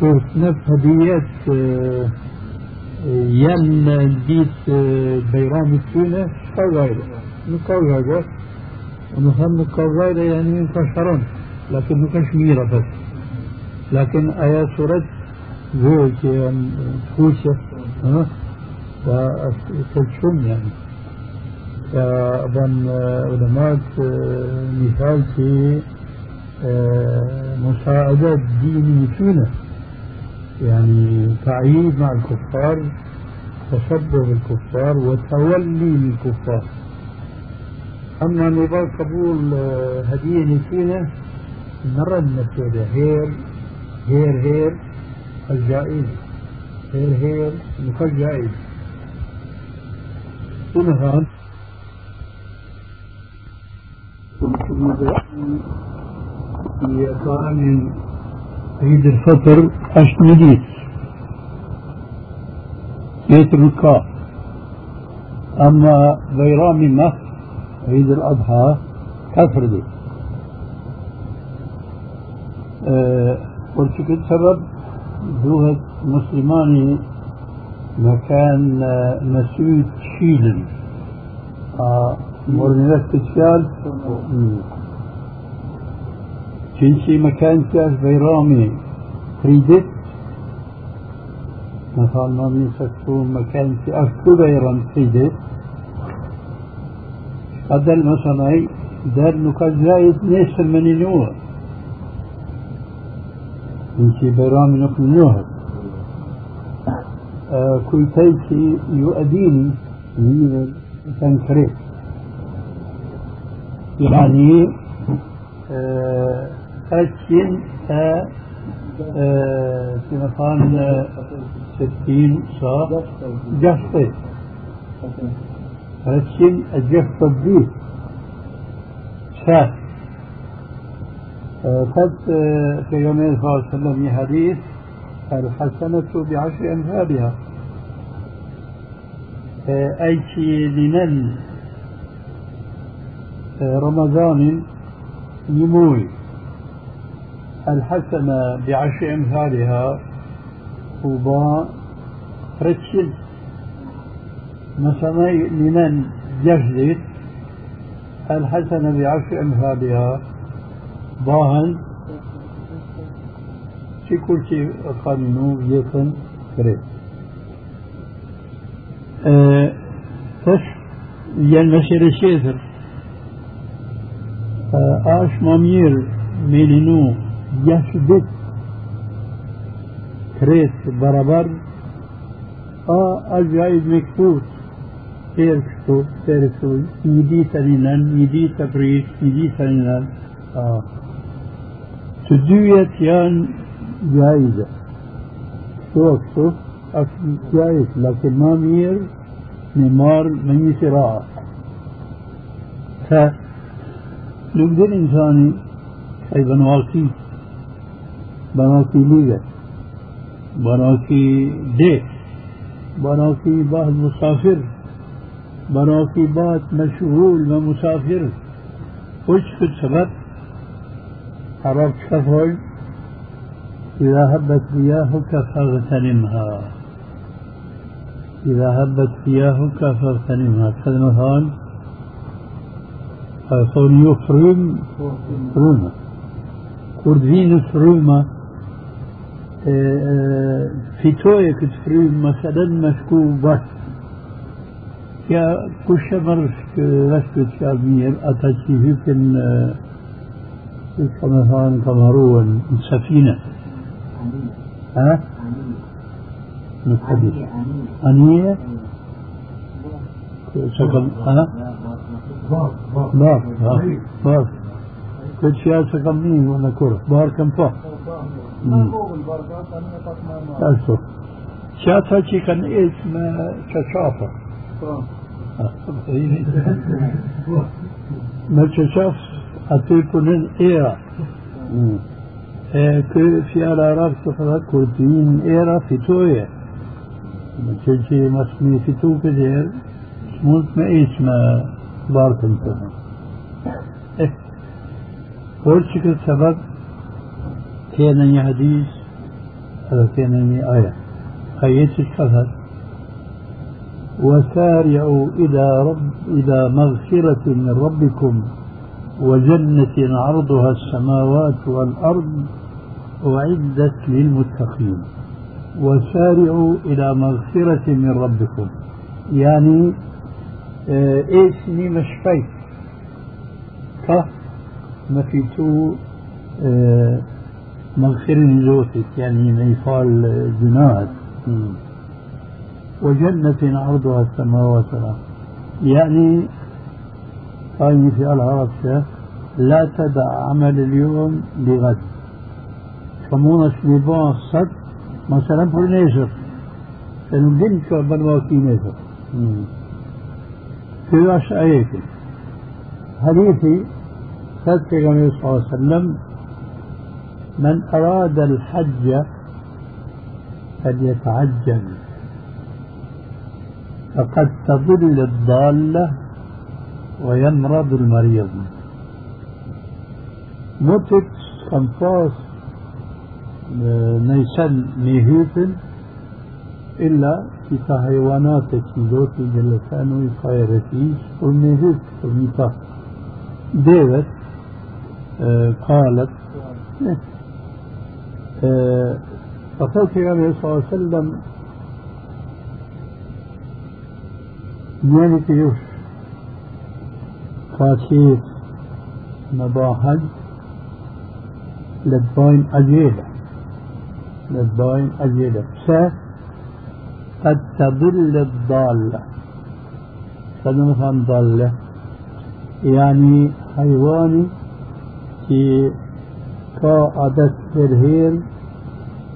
كورت نف هديات ين ديت بيرام التونة كالغايرة نكالغايرة ونخم نكالغايرة يعني من كشرون لكن نكاش ميرة بس لكن آيات زوج خوشة ها وتجشم يعني فأظن علماء مثال في مساعدة دين فينا يعني تعيد مع الكفار تشبه بالكفار وتولي للكفار أما نظام قبول هدية فينا مرة المسألة هير هير هير الجائز. هير هير جائز. ثم هذا في طعام عيد الفطر أشمديت بيت الركاب أما بيرام مصر عيد الأضحى كفردي أه قلت سبب دوهة مسلماني مكان مسعود شيلن. آه مرنبت كتشال جنسي مكان كاس بيرامي. تريدت. مثلا ما بيسكتون مكان أفكو بيرام تريدت. هذا المثلا دار نكاش زايد نيس من نوع جنسي بيرامي نقل نوع آه كويتيكي يؤديني من تنكريت يعني آه أكين في مكان ستين صا جفت أكين الجفت الديك شاف. قد في يومين صلى الله عليه وسلم حديث الحسنة بعشر أمثالها أي لنن رمضان نموي. الحسنة بعشر أمثالها وبا رتشل مثلا لمن جهزت الحسنة بعشر أمثالها باهن في كل شيء قانونو كريت أه تش ينمسر الشيثر أه آش مامير ميلينو يثبت كريت برابر. آه الجايز مكتوب. سير كتب سير كتب يدي ترينان يدي تبريد يدي ترينان آه. تدوية يان جائزة شو أكتب أكتب جائز لكن ما مير نمار من يسراء ف نقدر إنساني أي بنواقي بنواقي ليغة بنواقي ديت بنواقي بعض مسافر بنواقي بعض مشغول ومسافر. وش في السبب؟ عرفت كفر إذا هبت رياحك فاغتنمها. إذا هبت رياحك فاغتنمها. كذا مثلا صون يفرم فرمة كردين فرمة fitoje këtë frymë مثلا مشكو bas ja kush e mërë është këtë fjalë mirë ata që hypin كما كما روى سفينة. ها؟ الحديث. أنية؟ شكل ها؟ بار بار بار كل شيء شكل مين ولا كرة؟ بار كم فوق أشوف شاتا شي كان اسم شاشافة ما أتيكو نين إيرا. إيه، كي في على راب سفرة كردين إيرا في توية. تجي مسمي في تو كدير موت ما إيش ما باركم تنا ورشك السبب كينني حديث هذا كينني آية خيش الشهر وسارعوا إلى رب إلى مغفرة من ربكم. وجنة عرضها السماوات والأرض أعدت للمتقين وسارعوا إلى مغفرة من ربكم. يعني ecni me shpejt ka me fitu مغفرة زوتك يعني ما يفعل جناحك. وجنة عرضها السماوات والأرض. يعني قائمة العرب لا تدع عمل اليوم لغد فمونا سليبان صد مثلا في نيزر فنو دنك بلواكي نيزر في راس آيات حديثي صد صلى الله عليه وسلم من أراد الحج فليتعجل فقد تضل الضالة ويمرض المريض. متت خمساس نيشان ميهوتن إلا في حيوانات كيلوتي جلسانو يخيرتيش وميهوت وميتا. ديوت قالت فقال النبي صلى الله عليه وسلم مالك يوش خاشيت مباحج للباين أجيلة للباين أجيلة س قد تضل الضالة قد مثلا ضالة. يعني حيواني في كعادة فرهير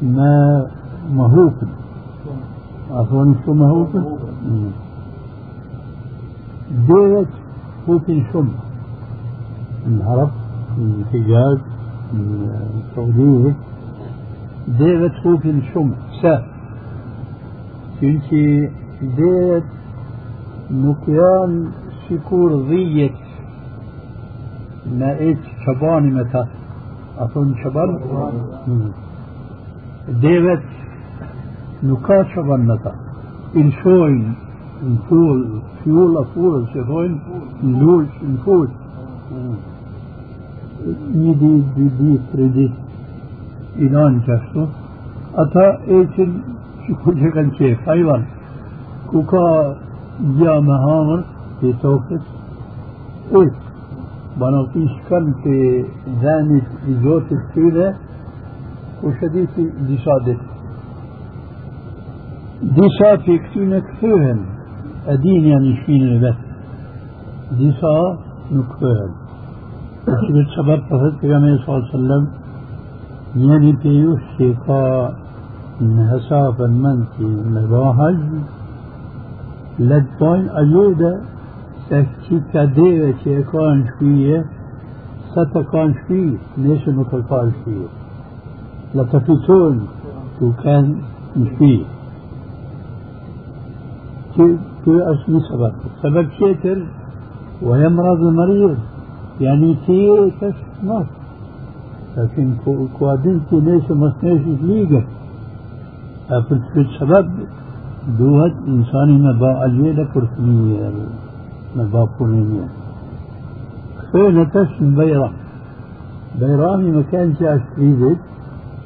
ما مهوكن أظن شو مهوكن ديت هوكن شم. العرب الحجاز السعودية ديت هوكن شم. سا. كنتي ديت نكيان شكور ضيت ما إيش شباني متى أظن شبان ديفت نكا شبانتا الشوين الفول فيول أفول شفوين lanë që ashtu, ata eqen që ku që kanë qef, hajvan, ku ka gja me hamër, të tokës, ujtë, بناطيش كم في ذاني في جوت السودة وشديتي ديشادت ديشا في كتونة كثوهن أدين يعني شفين بس ديشا نكثوهن وشبت سبب فهد پیغمبر صلى الله عليه وسلم يعني بيوش شيكا هسافا منتي مباهج لدفاين أجودة se që ka deve që e ka në shpije, sa të ka në shpije, nesë nuk e ka në shpije. La të fitojnë të kanë në shpije. Kjo është një sabab. Sabab tjetër, ويمرض المريض يعني كي تشمس لكن كوادنتي ليش مصنعش ليجا أفلت السبب دوت إنساني ما باع الجيلة كرسمية në vapurin një. Kthejnë në tash në Bajram. Bajrami më kanë që është vidit,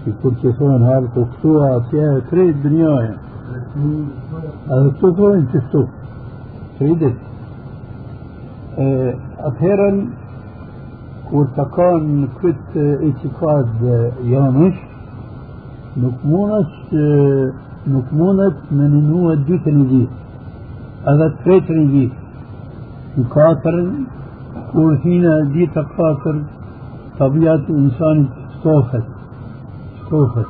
që kur që thonë harë të آه، أخيرا كنت كت اعتقاد يومش نكمونت نكمونت من نوع دوت نجي هذا تريت نجي مكاتر كورثينا دي تقاتر طبيعة إنسان ستوفت ستوفت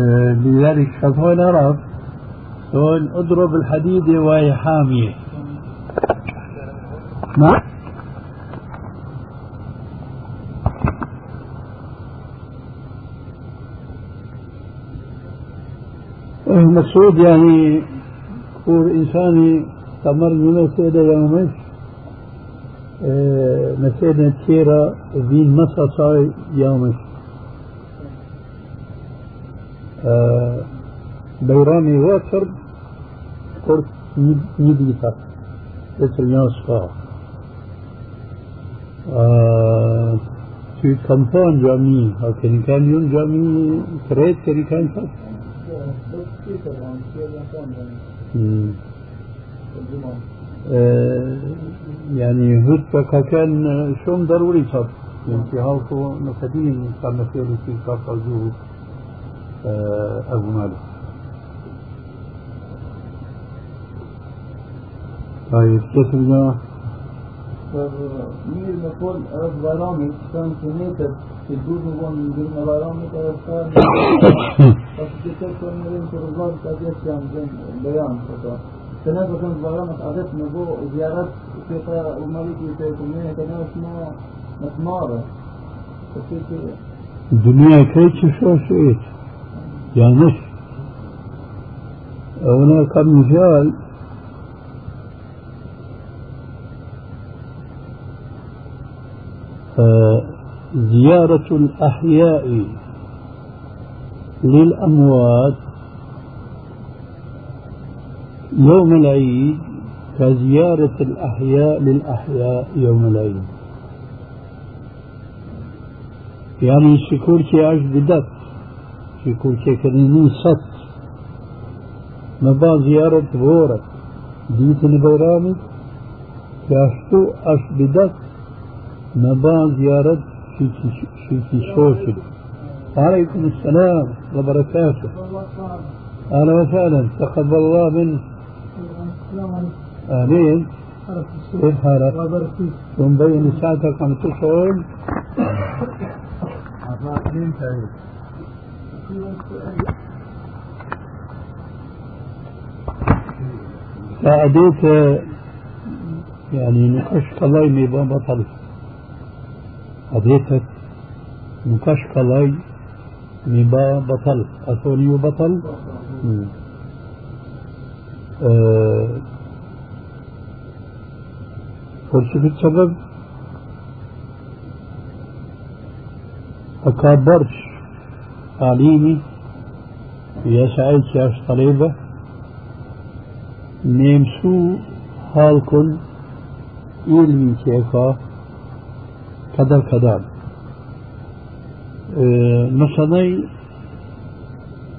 آه، لذلك خطوة العرب قول اضرب الحديد وهي حامية. نعم. المقصود يعني هو إنساني استمرنا مسألة يومش مسألة كثيرة بين مصاصاي يومش بيرامي واتر قرط نيديتا اسر ناصفا في كمبان جامي أو كان كان يون جامي كريت كري كان فات آه، يعني هدفك كان شو ضروري صار يعني في هالكو نفتين كان في في كافزو أبو مالك طيب الجماعة؟ Mirë me fol të bajramit, kanë sunetet që duhet në vonë në ndërën e bajramit edhe të kanë pas që të të në rrimë të rëzat të atje që janë në bejan këto. Se ne përkën të bajramit adet me bo zjarat që ta u maliki të e këmëne të ne është më më të marë. الدنيا كيف شو شئت يعني هناك مثال زيارة الأحياء للأموات. يوم العيد كزيارة الأحياء للأحياء يوم العيد. يعني شكور عش بدت شكور كي كرنين ست ما زيارة غورة ديت البيرامي كاشتو أش بدت ما زيارة في شوشل وعليكم السلام وبركاته. أهلا وسهلا. تقبل الله منك. آمين. كيف حالك؟ ومبين ساعتك عم تشعر فأديت يعني نقش قضايا بطل أديتك نقش قضايا مبا بطل. أثوني بطل؟ أه فلسفة السبب أكبرش تعليمي يسعد شاش طليبة نيمسو هالكن علمي كيكا. كذا كذا أه مثلا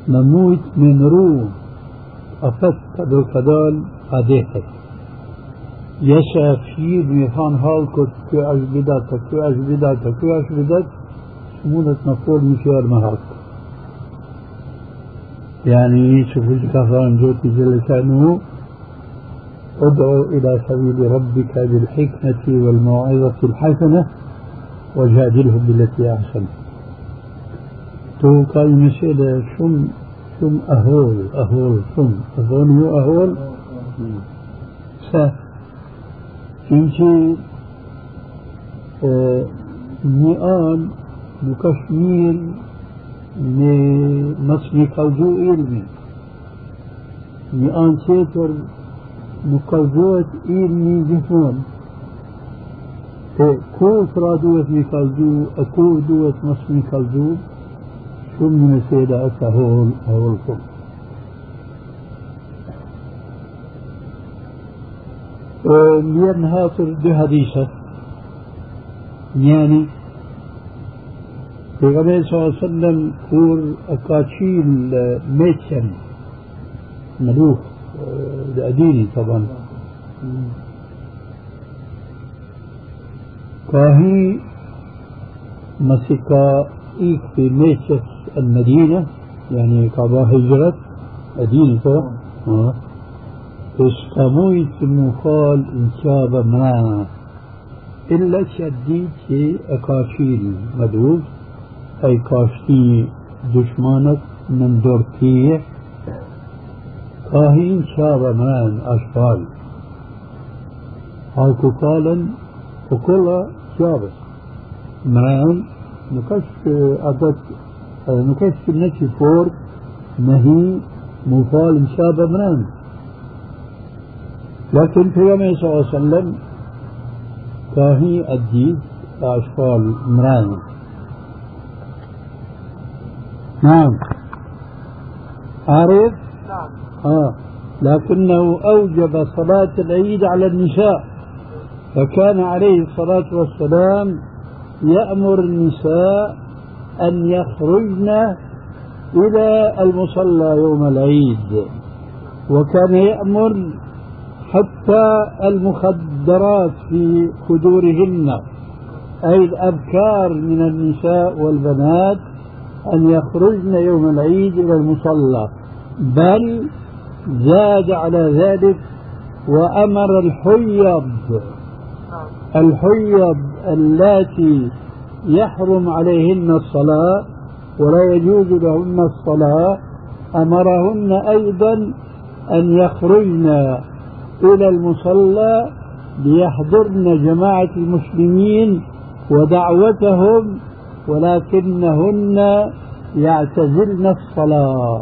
نموت من روح أفت كذا كذا أديتك يسعى فيه بيفان هالكت كي أجبدات كي أجبدات كي أجبدات شمولة مفعول مشوار مهاك. يعني شوفوا كفران جوتي جل ادعو إلى سبيل ربك بالحكمة والموعظة الحسنة. وجادلهم بالتي أحسن تو قال مسألة شم شم أهول أهول شم. أظن هو أهول؟ س إنشي آه نئان nuk është mirë me mos një kalzu ilmi. Një هو كو فرادوت ميكالدو أكو دوت نص ميكالدو شو من السيدة أكا هول هول فوق أه، ليرن هاتر دو حديثة. يعني پیغمبر صلی اللہ علیہ وسلم اور اکاچیل میچن ملوک دادینی أه، طبعا. كاهي مسك إيك في ميسس المدينة يعني كابا هجرت أدين آه. استمويت مقال إن شاب معنا إلا شديد شيء أكاشيل مدوز أي كاشتي دشمانك من دورتية. كاهين شاب مان أشفال. هاكو قالا وكل شابس مان نكش عدد نكش نشي فور نهي مفال شاب مان لكن في يوم صلى الله عليه وسلم كاهي الدين أشفال مران نعم. عارف؟ نعم. آه لكنه أوجب صلاة العيد على النساء. فكان عليه الصلاة والسلام يأمر النساء أن يخرجن إلى المصلى يوم العيد وكان يأمر حتى المخدرات في خدورهن أي الأبكار من النساء والبنات أن يخرجن يوم العيد إلى المصلى. بل زاد على ذلك وأمر الحيض الحيض اللاتي يحرم عليهن الصلاة ولا يجوز لهن الصلاة أمرهن أيضا أن يخرجن إلى المصلى ليحضرن جماعة المسلمين ودعوتهم ولكنهن يعتزلن الصلاة.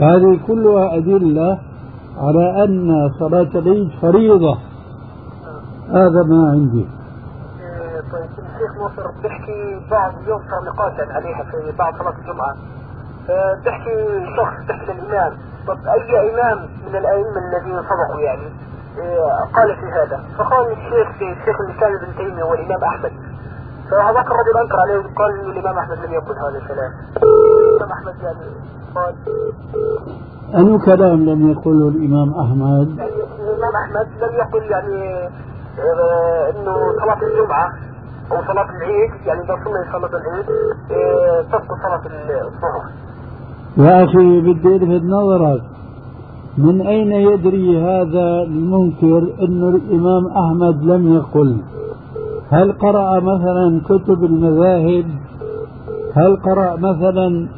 هذه كلها أدلة على أن صلاة العيد فريضة. هذا ما عندي. إيه، طيب الشيخ ناصر بيحكي بعض ينصر نقاشا عليها في بعض صلاة الجمعة. إيه، بيحكي شخص بيحكي للإمام طب أي إمام من الأئمة الذين سبقوا يعني؟ إيه، قال في هذا. فقال الشيخ في الشيخ الإسلام ابن تيمية والإمام أحمد. فهذاك الرجل أنكر عليه وقال الإمام أحمد لم يقل هذا الكلام. الإمام أحمد يعني قال أي كلام لم يقله الإمام أحمد. يعني الإمام أحمد لم يقل يعني آه، إنه صلاة الجمعة أو صلاة العيد يعني إذا صلي صلاة العيد آه، تسقط صلاة الظهر يا أخي بدي ألفت نظرك. من أين يدري هذا المنكر أن الإمام أحمد لم يقل؟ هل قرأ مثلا كتب المذاهب؟ هل قرأ مثلا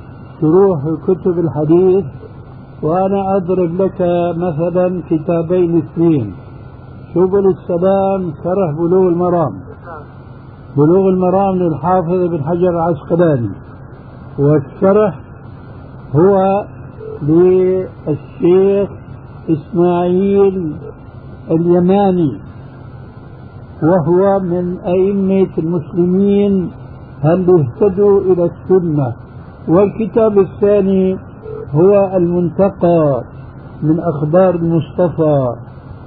شروح كتب الحديث؟ وأنا أضرب لك مثلا كتابين اثنين. سبل السلام شرح بلوغ المرام. بلوغ المرام للحافظ ابن حجر العسقلاني. والشرح هو للشيخ إسماعيل اليماني وهو من أئمة المسلمين هل اهتدوا إلى السنة. والكتاب الثاني هو المنتقى من أخبار المصطفى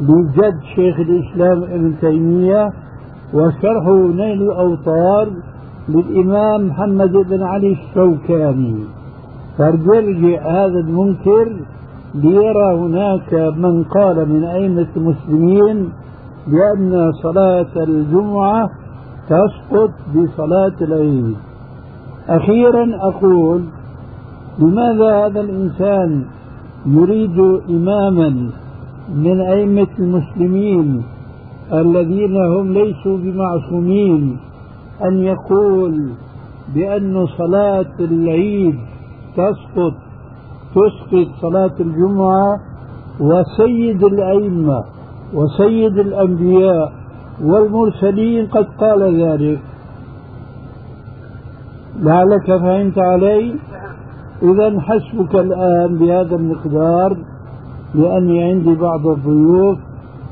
لجد شيخ الإسلام ابن تيمية وشرحه نيل الأوطار للإمام محمد بن علي الشوكاني. فيرجع هذا المنكر ليرى هناك من قال من أئمة المسلمين بأن صلاة الجمعة تسقط بصلاة العيد. أخيرا أقول لماذا هذا الإنسان يريد إماما من أئمة المسلمين الذين هم ليسوا بمعصومين أن يقول بأن صلاة العيد تسقط تسقط صلاة الجمعة وسيد الأئمة وسيد الأنبياء والمرسلين قد قال ذلك. لعلك فهمت علي؟ إذا حسبك الآن بهذا المقدار لأني عندي بعض الضيوف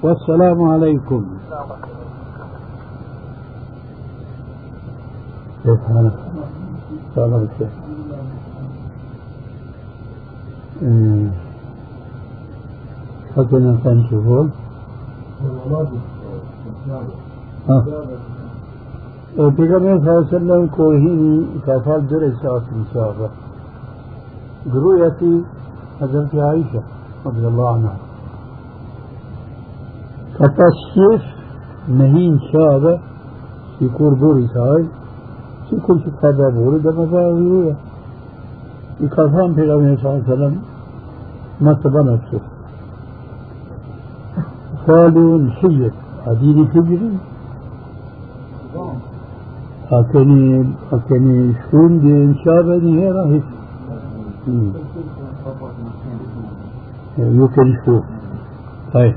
والسلام عليكم. كيف حالك؟ سلام الشيخ. حسنا كان شغل Peygamber sallallahu aleyhi ve sellem ko hini kafal dere saat inşallah. برؤية حضرت عائشة. رضي الله عنها فتصيف مهين شابة في كوردوري ساي كل شيء هذا بورد ما فاوية يقفان في النبي صلى الله عليه وسلم ما تبنى الشيخ قالوا نحيت هذه حجري أكني أكني شكون دي شابة دي راهي يمكن يشوف طيب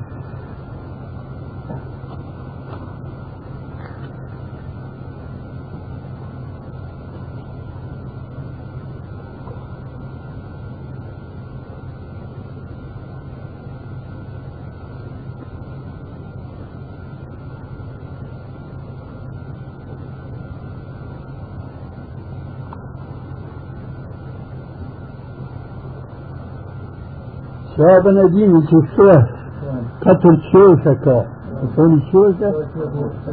شاب نديم شوشة قتل كا تقول شوشة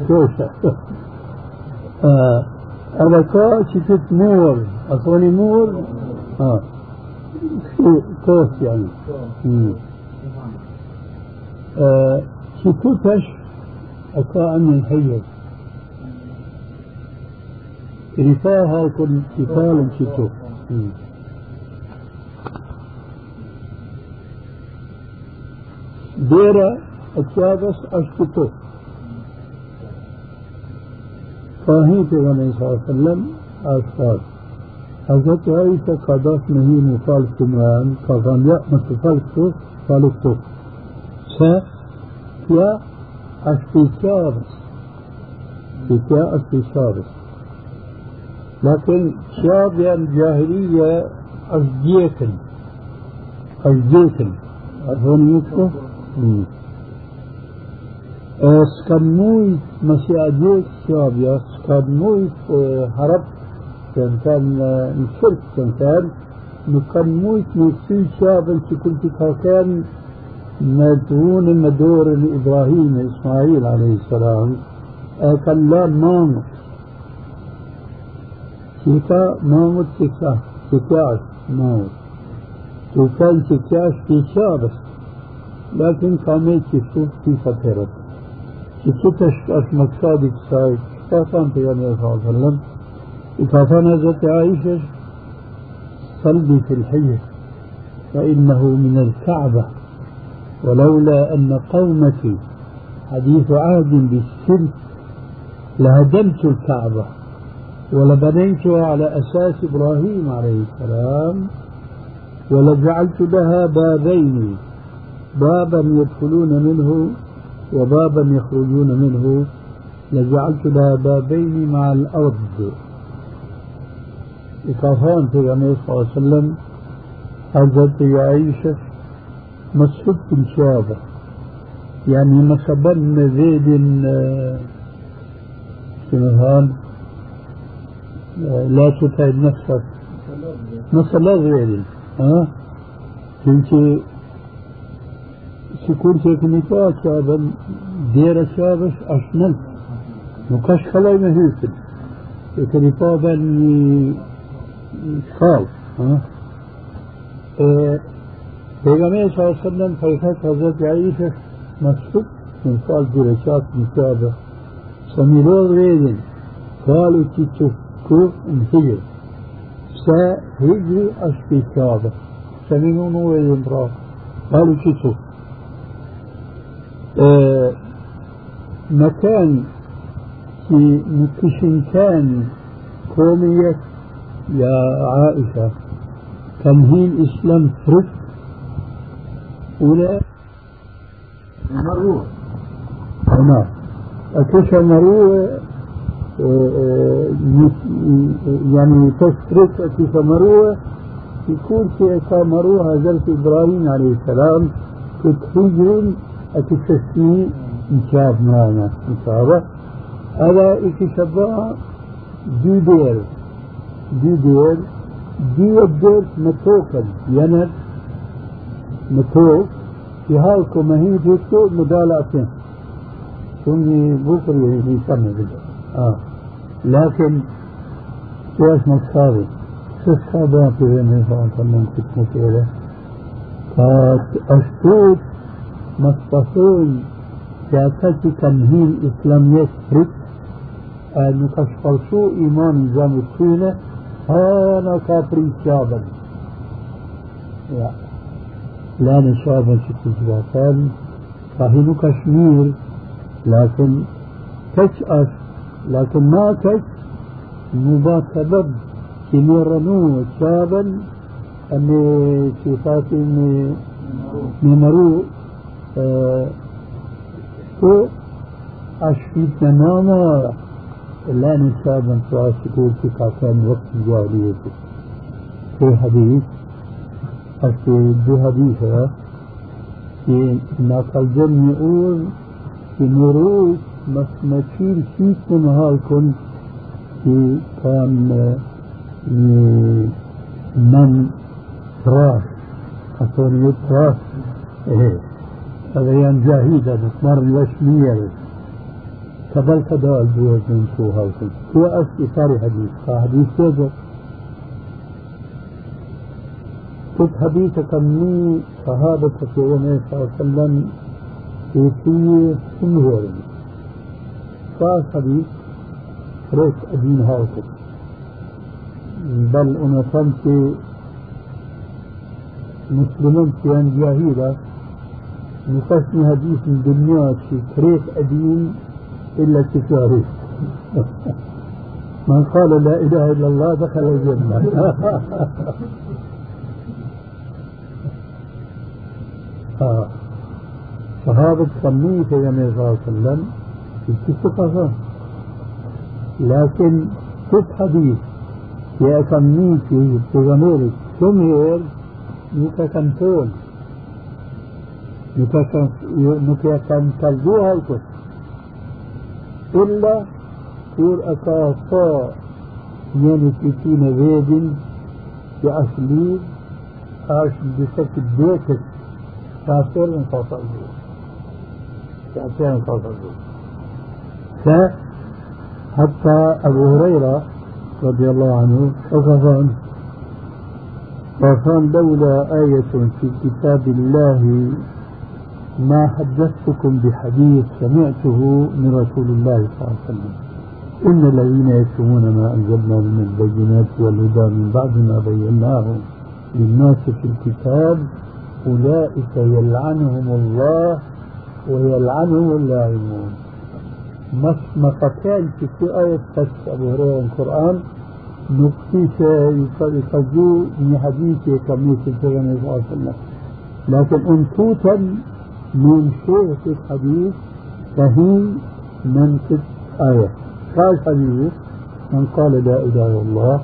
شوشة هذا كا شفت نور أصوني آه شو كوس يعني آه شكوتش أكا من حيز رفاها كن كتال شتو ديرة أتشابس أشتتو فاهي پیغمبر صلى الله عليه وسلم أشخاص حضرت عائشة قادات نهي مخالف معان قضان يا متفلسف خالفته س يا أشتشابس يا أشتشابس لكن شاب يعني جاهلية أشجيكن أشجيكن عرفون që kun të ka kanë me të unë me dorën Ibrahim e Ismail a.s. e kanë la mamët. Që ka mamët që ka, që ka është mamët. Që kanë që ka është të shabës. لكن كامل تشوف في فترة تشوفش مقصد ساي كان في النبي صلى الله عليه وسلم كان حضرت عائشة صلي في الحي فإنه من الكعبة ولولا أن قومتي حديث عهد بالشرك لهدمت الكعبة ولبنيتها على أساس إبراهيم عليه السلام ولجعلت لها بابين بابا يدخلون منه وبابا يخرجون منه. لجعلت لها بابين مع الأرض. إقافان في النبي صلى الله عليه وسلم. حضرت عائشة مسحب شابة. يعني مسبن زيد شنهان لا تتعب نفسك. مثل زيد ها؟ كنت e. E. Pejgamberi sa sallam ka i thëtë Hazreti Aisha më shtuk në falë dy reqatë në qabë. Sa mi lodhë redin, falu që që ku në hijrë. Se hijrë është për qabë. Se mi në në redin pra. Falu që që آه مكان في مكشنكان كومية يا عائشة. تمهين إسلام فرق ولا مروة نعم. أكش مروة يعني تشرك أكش مروة يكون في مروة حضرت إبراهيم عليه السلام. كتهجرون أتكسني إنشاب معنا إنشابة هذا إكشابا دي دير دي دير دي الدير متوكل يند متوك في حالكم ما هي جيتو مدالعتين ثم بكرة يسمى آه. لكن كيف مقصاري سيسكابا في نظام كمان كنت مكيرة فأشتوت مستصون سياسي تمهيد إسلامية هيك أن تشفرسو إيمان جام السينة هانا كافري شابا لا لا نشعب شكو جواسان فهنو كشمير لكن كش أش لكن ما تش، كش مباتبا كميرنو شابا أمي شفاتي مي مرو تو أشفيت ناما لا نشابا تعاشقون في كان وقت الجاهلية في حديث أشفي دو حديثة في ناقل جمع يقول في مروس مسمشير شيت من هالكم في كان من تراش أصلا تراش إيه أغيان جاهيدة بتمر الوشمية كبل كدا الجوز من شو هاوكم هو أس إثاري حديث. فحديث يجب كنت حديث كمي صحابة في صلى الله عليه وسلم كيفية سنهوري. صار حديث ريك أدين هاوتك بل أنا فهمت مسلمين في جاهلة نقسم حديث الدنيا طريق أدين إلا كفاره من قال لا إله إلا الله دخل الجنة. آه. صحابة سميه في النبي صلى الله عليه وسلم ست لكن ست حديث. يا كمية في غميرك سمير نوكا كنتون نوكا كان تلقوها الكتب إلا kur e ka pa njëri të ti në vedin që është lidh, është disa të dekët që atërën ka lidh. Që atërën ka të lidh. Fa حتى أبو هريرة رضي الله عنه وقفان وقال لولا آية في كتاب الله ما حدثتكم بحديث سمعته من رسول الله صلى الله عليه وسلم إن الذين يكتمون ما أنزلنا من البينات والهدى من بعد ما بيناه للناس في الكتاب أولئك يلعنهم الله ويلعنهم اللاعنون قتال في آية بس أبو هريرة القرآن نكتيش يقضوا من حديث كمية الجنة صلى الله عليه وسلم لكن انتوتا من شيخ الحديث فهي من آية. قال حديث من قال لا إله إلا الله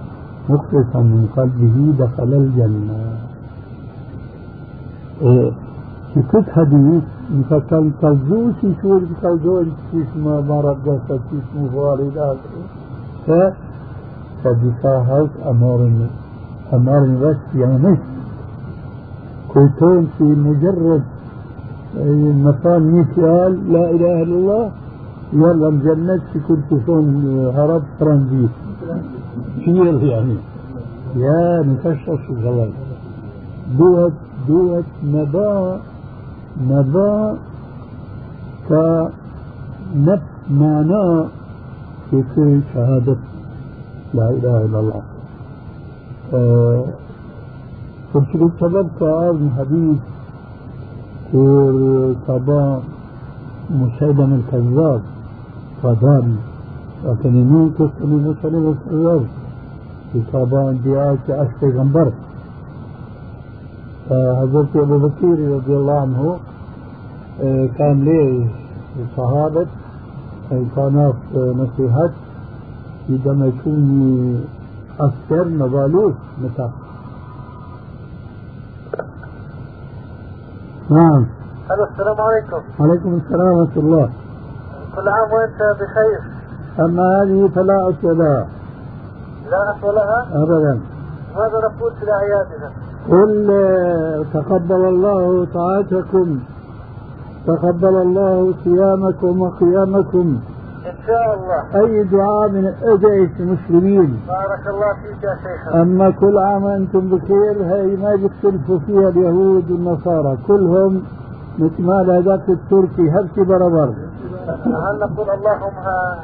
مخلصا من قلبه دخل الجنة. إيه كنت حديث مثلا تزوج شو اللي تزوج اسمه مرض جسد اسمه والد ف فبصاحت أمرني. أمرني بس يعني كنتون في مجرد مثلا مثال لا إله إلا الله يلا في كل شون هرب ترانزيت. شيل يعني؟ يا مكشف الغلط. دوت دوت مبا مبا كنب معناه في شهادة. لا إله إلا الله. كنت قلت سبب كأرض حديث في طبعا مسيلم الكذاب فدان لكن يمين تسأل مسألة الكذاب؟ في طبعا انبياء كأش پیغمبر حضرت أبو بكر رضي الله عنه كان ليه صحابة كانت نصيحة عندما يكون عسكر مبالوس متى نعم. ألو السلام عليكم. عليكم السلام ورحمة الله. كل عام وانت بخير؟ أما هذه فلا أصل لها لا أصل لها أبدا. ماذا نقول في أعيادنا؟ قل تقبل الله طاعتكم تقبل الله صيامكم وقيامكم. إن شاء الله. أي دعاء من أدعية المسلمين. بارك الله فيك يا شيخ. أما كل عام وأنتم بخير هي ما بيختلفوا فيها اليهود والنصارى كلهم مثل ما هذاك التركي هبكي بربر هل نقول اللهم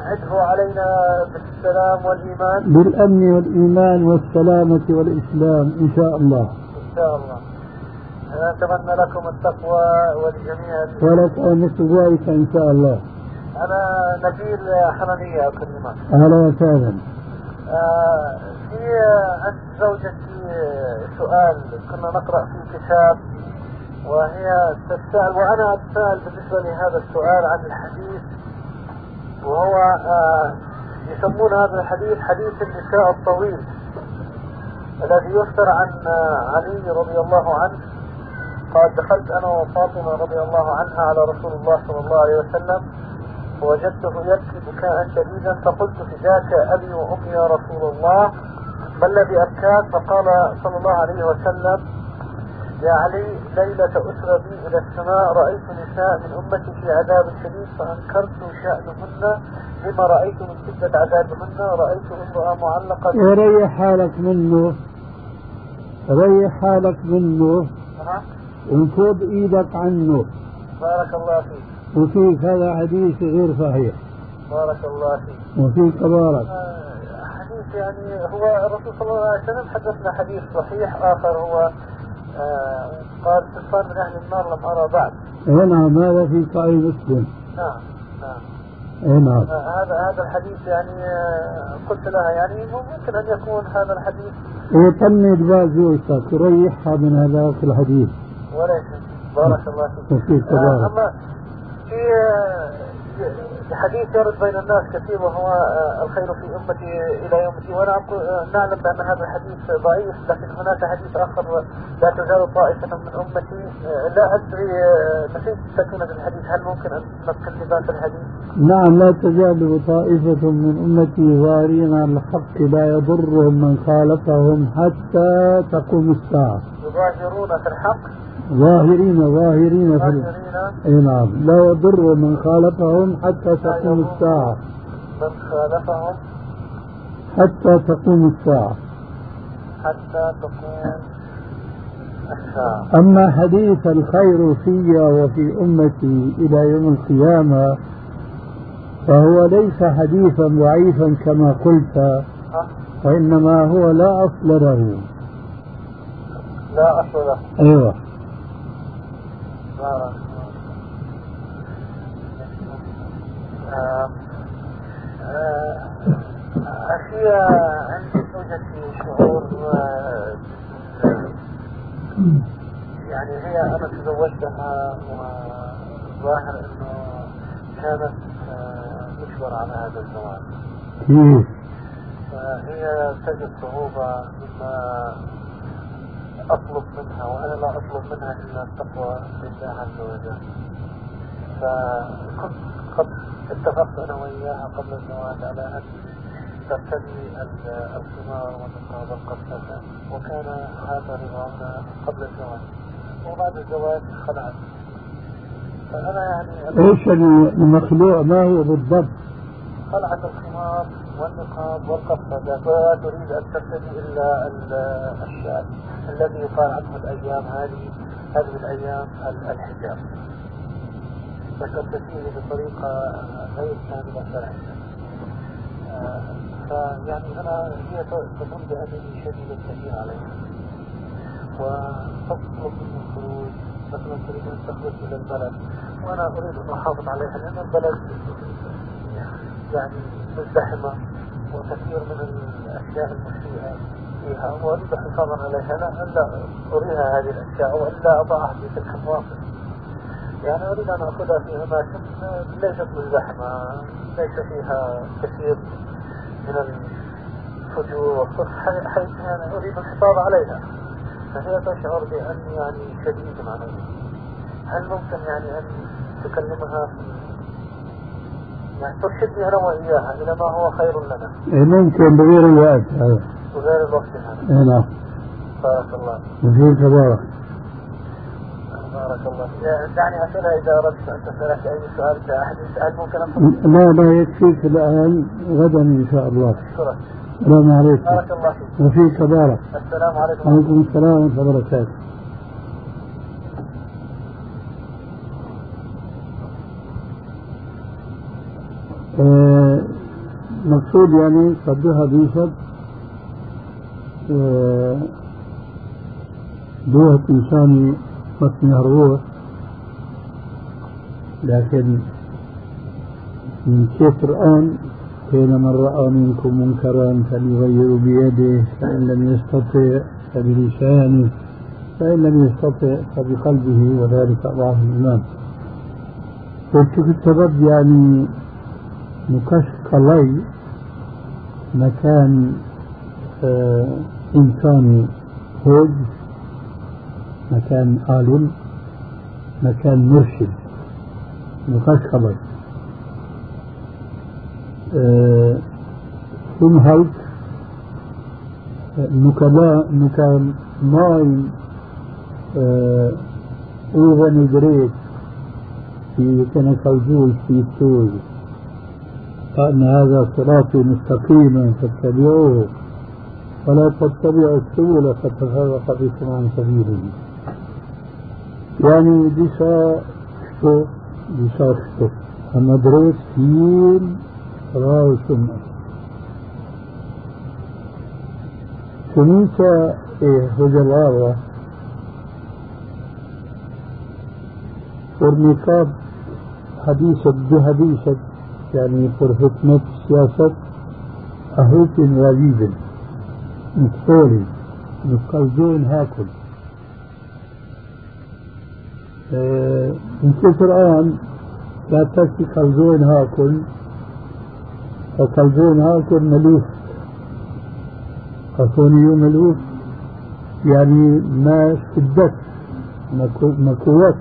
عده علينا بالسلام والإيمان؟ بالأمن والإيمان والسلامة والإسلام إن شاء الله. إن شاء الله. نتمنى لكم التقوى ولجميع ولك مثل ذلك إن شاء الله. أنا نبيل حنانية أكلمك أهلا وسهلا آه، في عند زوجتي سؤال كنا نقرأ في كتاب وهي تسأل وأنا أتساءل بالنسبة لهذا السؤال عن الحديث وهو آه، يسمون هذا الحديث حديث النساء الطويل الذي يذكر عن آه، علي رضي الله عنه. قال دخلت أنا وفاطمة رضي الله عنها على رسول الله صلى الله عليه وسلم ووجدته يبكي بكاء شديدا فقلت فداك أبي وأمي يا رسول الله ما الذي أبكاك؟ فقال صلى الله عليه وسلم يا علي ليلة أسرى بي إلى السماء رأيت نساء من أمتي في عذاب شديد فأنكرت شأنهن لما رأيت من شدة عذابهن رأيت امرأة معلقة ريح حالك منه ريح حالك منه. أه. انفض إيدك عنه. بارك الله فيك. وفيك هذا حديث غير صحيح. بارك الله فيك. وفيك بارك آه، حديث يعني هو الرسول صلى الله عليه وسلم حدثنا حديث صحيح آخر هو آه قال صنفان من أهل النار لم أرى بعد. نعم هذا في صحيح مسلم؟ نعم نعم. اي نعم آه، هذا هذا الحديث يعني آه، قلت لها يعني ممكن أن يكون هذا الحديث. وطني البال زوجتك تريحها من هذاك الحديث. وليس. بارك الله فيك. آه، أما حديث يرد بين الناس كثير وهو آه، الخير في أمتي إلى يوم الدين وأنا أقول آه، نعلم بأن هذا الحديث ضعيف لكن هناك حديث آخر لا تزال طائفة من أمتي آه، لا أدري آه، نسيت تكمله الحديث. هل ممكن أن نذكر لباس الحديث؟ نعم لا تزال طائفة من أمتي ظاهرين على الحق لا يضرهم من خالفهم حتى تقوم الساعة. يظاهرون في الحق؟ ظاهرين ظاهرين في أي نعم. لا يضر من خالفهم حتى تقوم الساعة. من خالفهم حتى تقوم الساعة. حتى تقوم الساعة. أما حديث الخير في وفي أمتي إلى يوم القيامة فهو ليس حديثا ضعيفا كما قلت ها؟ وإنما هو لا أصل له. لا أصل له. أيوه. بارك آه، آه، أخي عندي زوجتي شعور آه، يعني هي أنا تزوجتها وظاهر أنه كانت آه، مجبرة على هذا الزواج فهي تجد صعوبة مما أطلب منها وأنا لا أطلب منها إلا التقوى لله عز وجل. فكنت قد اتفقت أنا وإياها قبل الزواج على أن ترتدي ال- الخمار والنقاب والقصة وكان هذا رضانا قبل الزواج. وبعد الزواج خلعت. فأنا يعني إيش المخلوع؟ ما هو بالضبط؟ خلعت الخمار. والنقاب والقصة ولا تريد أن ترتدي إلا ال- الشال الذي يقال عنه الأيام هذه هذه الأيام ال- الحجاب. فترتديه بطريقة غير كاملة شرعية آه، فيعني أنا هي تظن بأنني شديد التأثير عليها. وتطلب مني الخروج مثلا تريد أن تخرج إلى البلد. وأنا أريد أن أحافظ عليها لأن البلد يعني مزدحمة وكثير من الأشياء المسيئة فيها وأريد حفاظا عليها. لا ألا أريها هذه الأشياء وإلا أضعها في تلك المواقف. يعني أريد أن أخذها في أماكن ليست مزدحمة ليس فيها كثير من الفجور والصف حيث يعني أريد الحفاظ عليها. فهي تشعر بأني يعني شديد عليها هل ممكن يعني أن تكلمها في يعني ترشدني أنا واياها إلى ما هو خير لنا. إيه ممكن بغير الوقت أيوه. وغير الوقت هذا. اي نعم. بارك الله وفيك بارك بارك الله فيك. دعني اسالها إذا أردت أن تسألك أي سؤال كاحاديث هل ممكن أن لا لا يكفيك الآن غدا إن شاء الله. اشكرك السلام عليكم. بارك الله فيك. وفيك بارك السلام عليكم. وعليكم السلام ورحمة الله وبركاته. مقصود يعني صدها آه، دوهة إنساني مطمئ الروح. لكن من كيف الآن حين من رأى منكم منكرا فليغير بيده فإن لم يستطع فبلسانه فإن لم يستطع فبقلبه وذلك أضعف الإيمان. قلت في السبب يعني نكشف لي مكان آه إنساني هوج مكان عالم مكان مرشد. نكشف لي آه ثم هلك نكلا نكال ماي آه اوغن في كان في السوق فأن هذا صراطي مستقيما فاتبعوه ولا تتبعوا السبل فتفرق بكم عن سبيله يعني ديسا kështu. A më drejt fiil, ra u sunnës. Sunita e hëgjëllarë, والنقاب حديثة دو حديثة يعني بر حكمت سياسات أهوكن غريبن مكتولي مكتولين هاكل من كثر آن؟ لا تكفي قلزون هاكل فقلزون هاكل ملوف قصوني ملوف يعني ما شدت ما قوت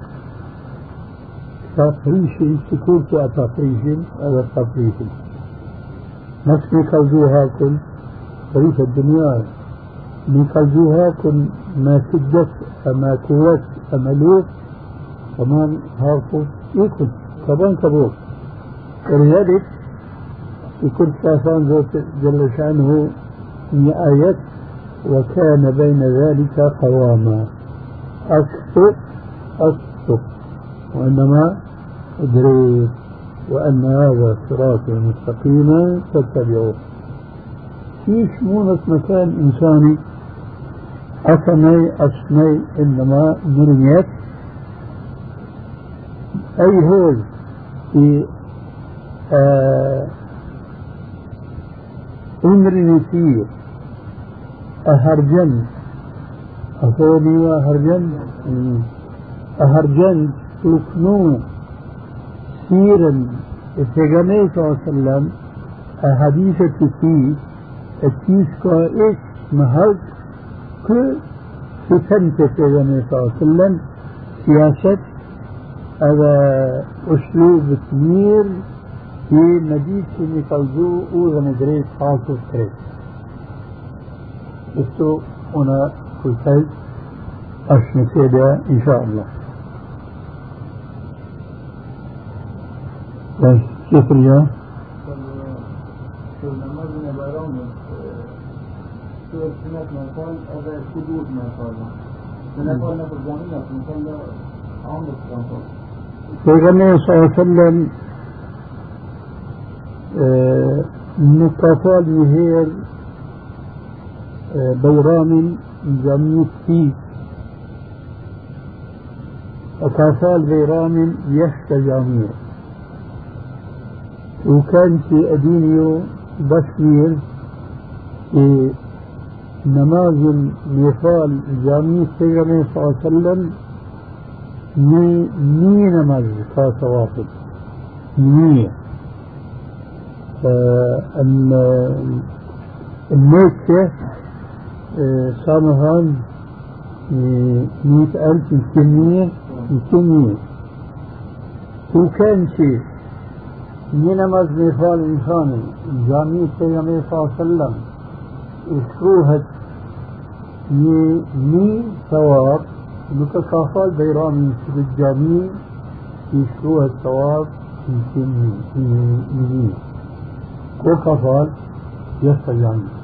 تفريشي سكوت تفريش هذا تفريش مش ميكالزوها كل فريش الدنيا. ميكالزوها كل ما سدت أما كوت أما لوت كمان هارفو. يكون كمان كبوت ولذلك يكون ذات جل شأنه آيات وكان بين ذلك قواما. أكثر أكثر. وإنما ادريت وأن هذا صراط مستقيما فاتبعوه. في شمونة مكان إنساني أثني أسمي إنما مرميت. أي هول في آه أمر فيه أهرجن. أثوني وأهرجن أهرجن. تكنو كثيرا البيغمبر صلى الله عليه وسلم حديثة فيه التيس كائش مهرج كل فتنة البيغمبر صلى الله عليه وسلم سياسة هذا أسلوب كبير في مدينة اللي قلزو أوزن دريس خاصة كريس استو هنا كل شيء أشني سيدا إن شاء الله. Anlık mefal. Peygamber sallallahu aleyhi ve sellem نكافال مهير بيرام جميل فيه وكافال بيرام يشت جميل وكان في أدينيو بشمير في نماذج مثال جامع السيدنا صلى الله عليه وسلم مي مي نماذج خاصة واحد. مية أن الموتة سامهان مئة ألف يمكن مئة وكان شيء یہ نماز مثال انسان جامعی پیغمبر صلی اللہ علیہ وسلم اس روحت یہ نی ثواب متصافات بیرامی سر جامعی اس روحت ثواب سنی نی کو کفال یس جامعی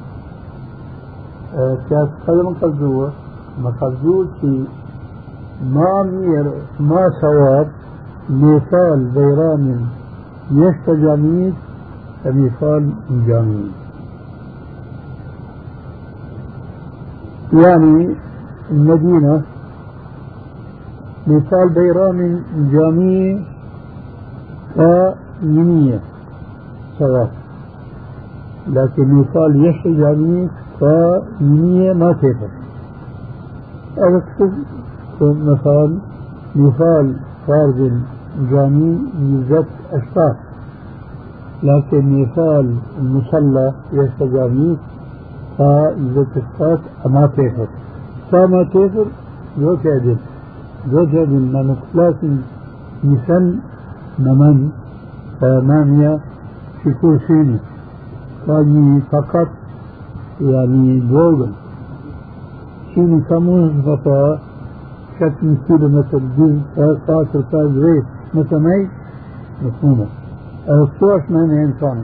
کیا سلم قضو مقضو کی ما میر ما ثواب مثال بیرامی kalzuë, më kalzuë që ma mirë, ma sawab, me falë bejramin يستجاميد كمثال جاميد يعني المدينة مثال بيرام جامية كيمية سواء لكن مثال يش جامية كيمية ما تفر هذا مثال مثال فرد جامي يوجد أشخاص. لكن مثال المصلى يستجامي فيوجد أشخاص أما تفر جو تعدل جو تعدل ما نقلاس نسن نمن ثمانية في كرسيني فاني فقط يعني جوجل شيني كمون فقط شكل كيلو متر جزء قاصر قاصر غير متميز مفهومة الصورة من إنسان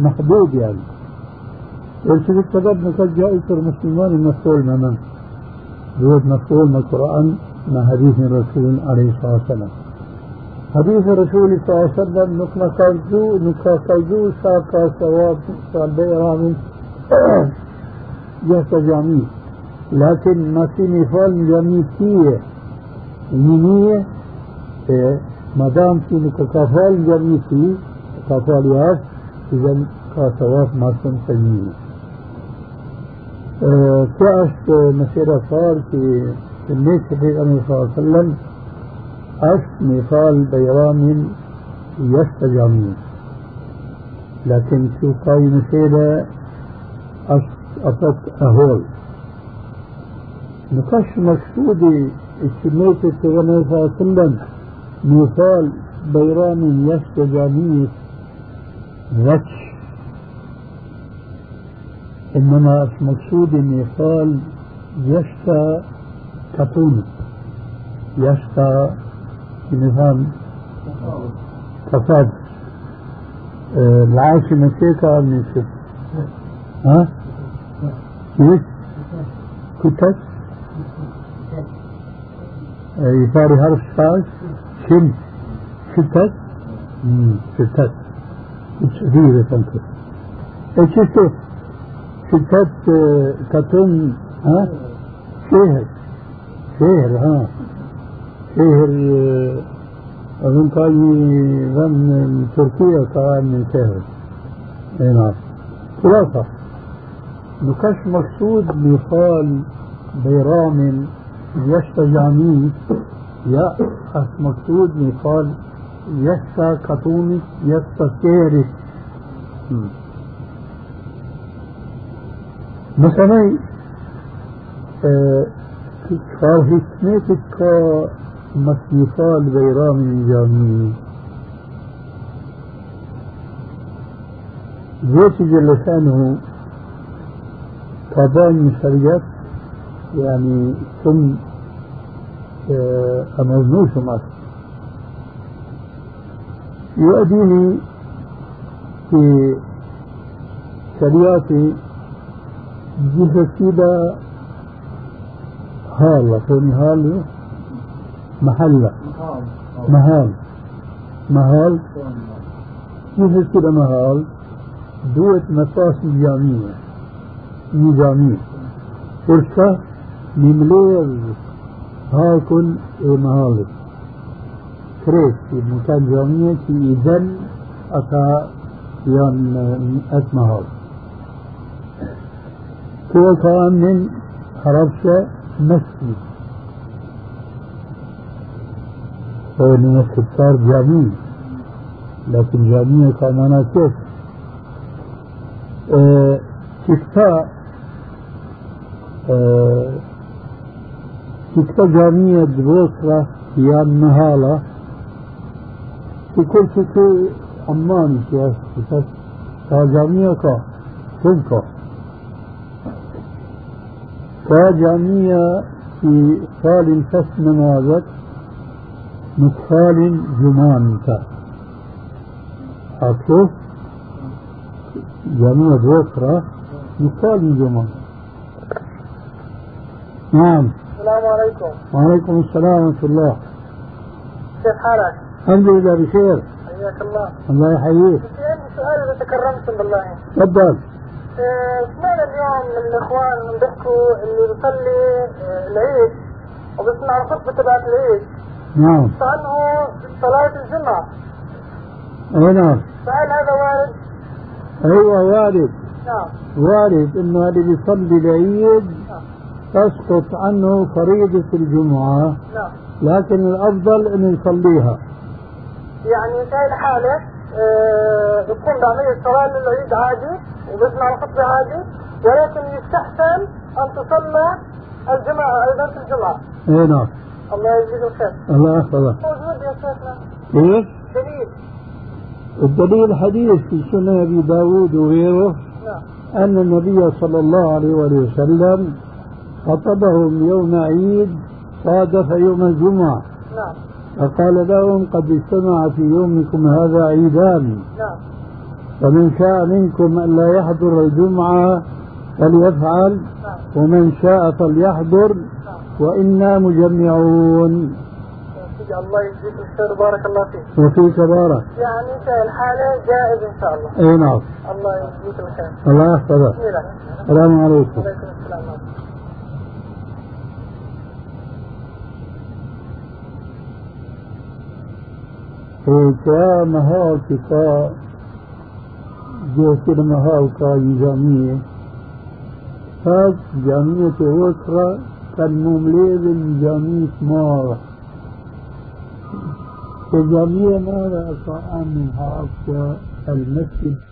محدود يعني. ولذلك سبب نقول جائزة المسلمان المسؤول من؟ بود مسؤول من القرآن مع حديث الرسول عليه الصلاة والسلام. حديث الرسول صلى الله عليه وسلم نكنا كالجو نكنا كالجو ساكا سواب سالبيران جهة جامي لكن ما في مثال جاميتية نينية ما دام في نكافال جاميتي كافال ياس إذا كاسوات ما سنسجيه كأشت مسيرة صار في الناس في النبي صلى الله عليه وسلم أشت مثال بيرام يستجامين لكن شو قاي مسيرة أشت أفت أهول نقش مقصودي في النبي صلى الله عليه وسلم مثال بيرام يستجامين ذكش إنما مقصود قال يشفى كطول. يشفى بنظام كفاد آه، العاصمة كيكا من شف ها؟ كيف؟ كتت يفاري حرف ساس شن شتت شتت كثيرة تنكر إيش شتت ستات كاتون ها؟ شهر. شهر ها. شهر أظن كان من تركيا كان من شهر. اي نعم. خلاصة. نكش مقصود مثال بيرام يشتجعني يا مقصود مثال يشتا كتوني يشتا شهرك مثلا صار حكمتك كمصنفات بيرام الجامعي زيت جل شأنه طبعا شريت يعني ثم أمرنوش معك يؤديني في شرياتي جهة كده هالة كوني هالة محلة مهال مهال جهة كده مهال دوت مفاصل جامية نظامية فرصة نملير هاكل مهالة كريت في مكان جامية في إذن أتا يان أتمهال هو كان من حربشة مسجد. هو المسجد صار جامع لكن جامعة كان كيف؟ آه كفتا آه كفتا جامعة بوصرة هي النهالة في كل شيء أماني في أسفل جامعة كا كم فجميع في قال فسن ماذا مثال جمان أشوف جميع ذكرى مثال جمان نعم السلام عليكم. وعليكم السلام ورحمة الله. كيف حالك؟ الحمد لله بخير. حياك الله. الله يحييك. في عندي سؤال إذا تكرمتم بالله. تفضل. سمعنا اليوم من الإخوان بيحكوا اللي بيصلي آه، العيد؟ وبسمع الخطبة تبعت العيد. نعم. فانه صلاه الجمعة. اي نعم فهل هذا وارد؟ أيوه وارد نعم. وارد إنه اللي بيصلي العيد تسقط عنه فريضة الجمعة. نعم لكن الأفضل أن يصليها. يعني في الحالة آه بتكون بعملية صلاة للعيد عادي وبسمع الخطبة عادي ولكن يستحسن أن تصلى الجمعة أيضا في الجمعة. اي نعم. الله يجزيك خير الله يحفظك. موجود يا شيخنا. كيف؟ دليل. الدليل حديث في سنن أبي داود وغيره نعم. أن النبي صلى الله عليه وسلم خطبهم يوم عيد صادف يوم الجمعة. نعم. فقال لهم قد اجتمع في يومكم هذا عيدان. نعم. فمن شاء منكم أن لا يحضر الجمعة فليفعل نعم. ومن شاء فليحضر نعم. وإنا مجمعون. الله يجزيك الخير وبارك الله فيك. وفيك بارك. يعني الحالة جائز إن شاء الله. أي نعم. الله يجزيك الخير. الله يحفظك. السلام عليكم. عليكم السلام فكان هاكفا جوتر مهاوكا جميع هاك جميع أخرى كان ممليد جميع مارا وجميع مارا أطعام من هاكفا المسجد.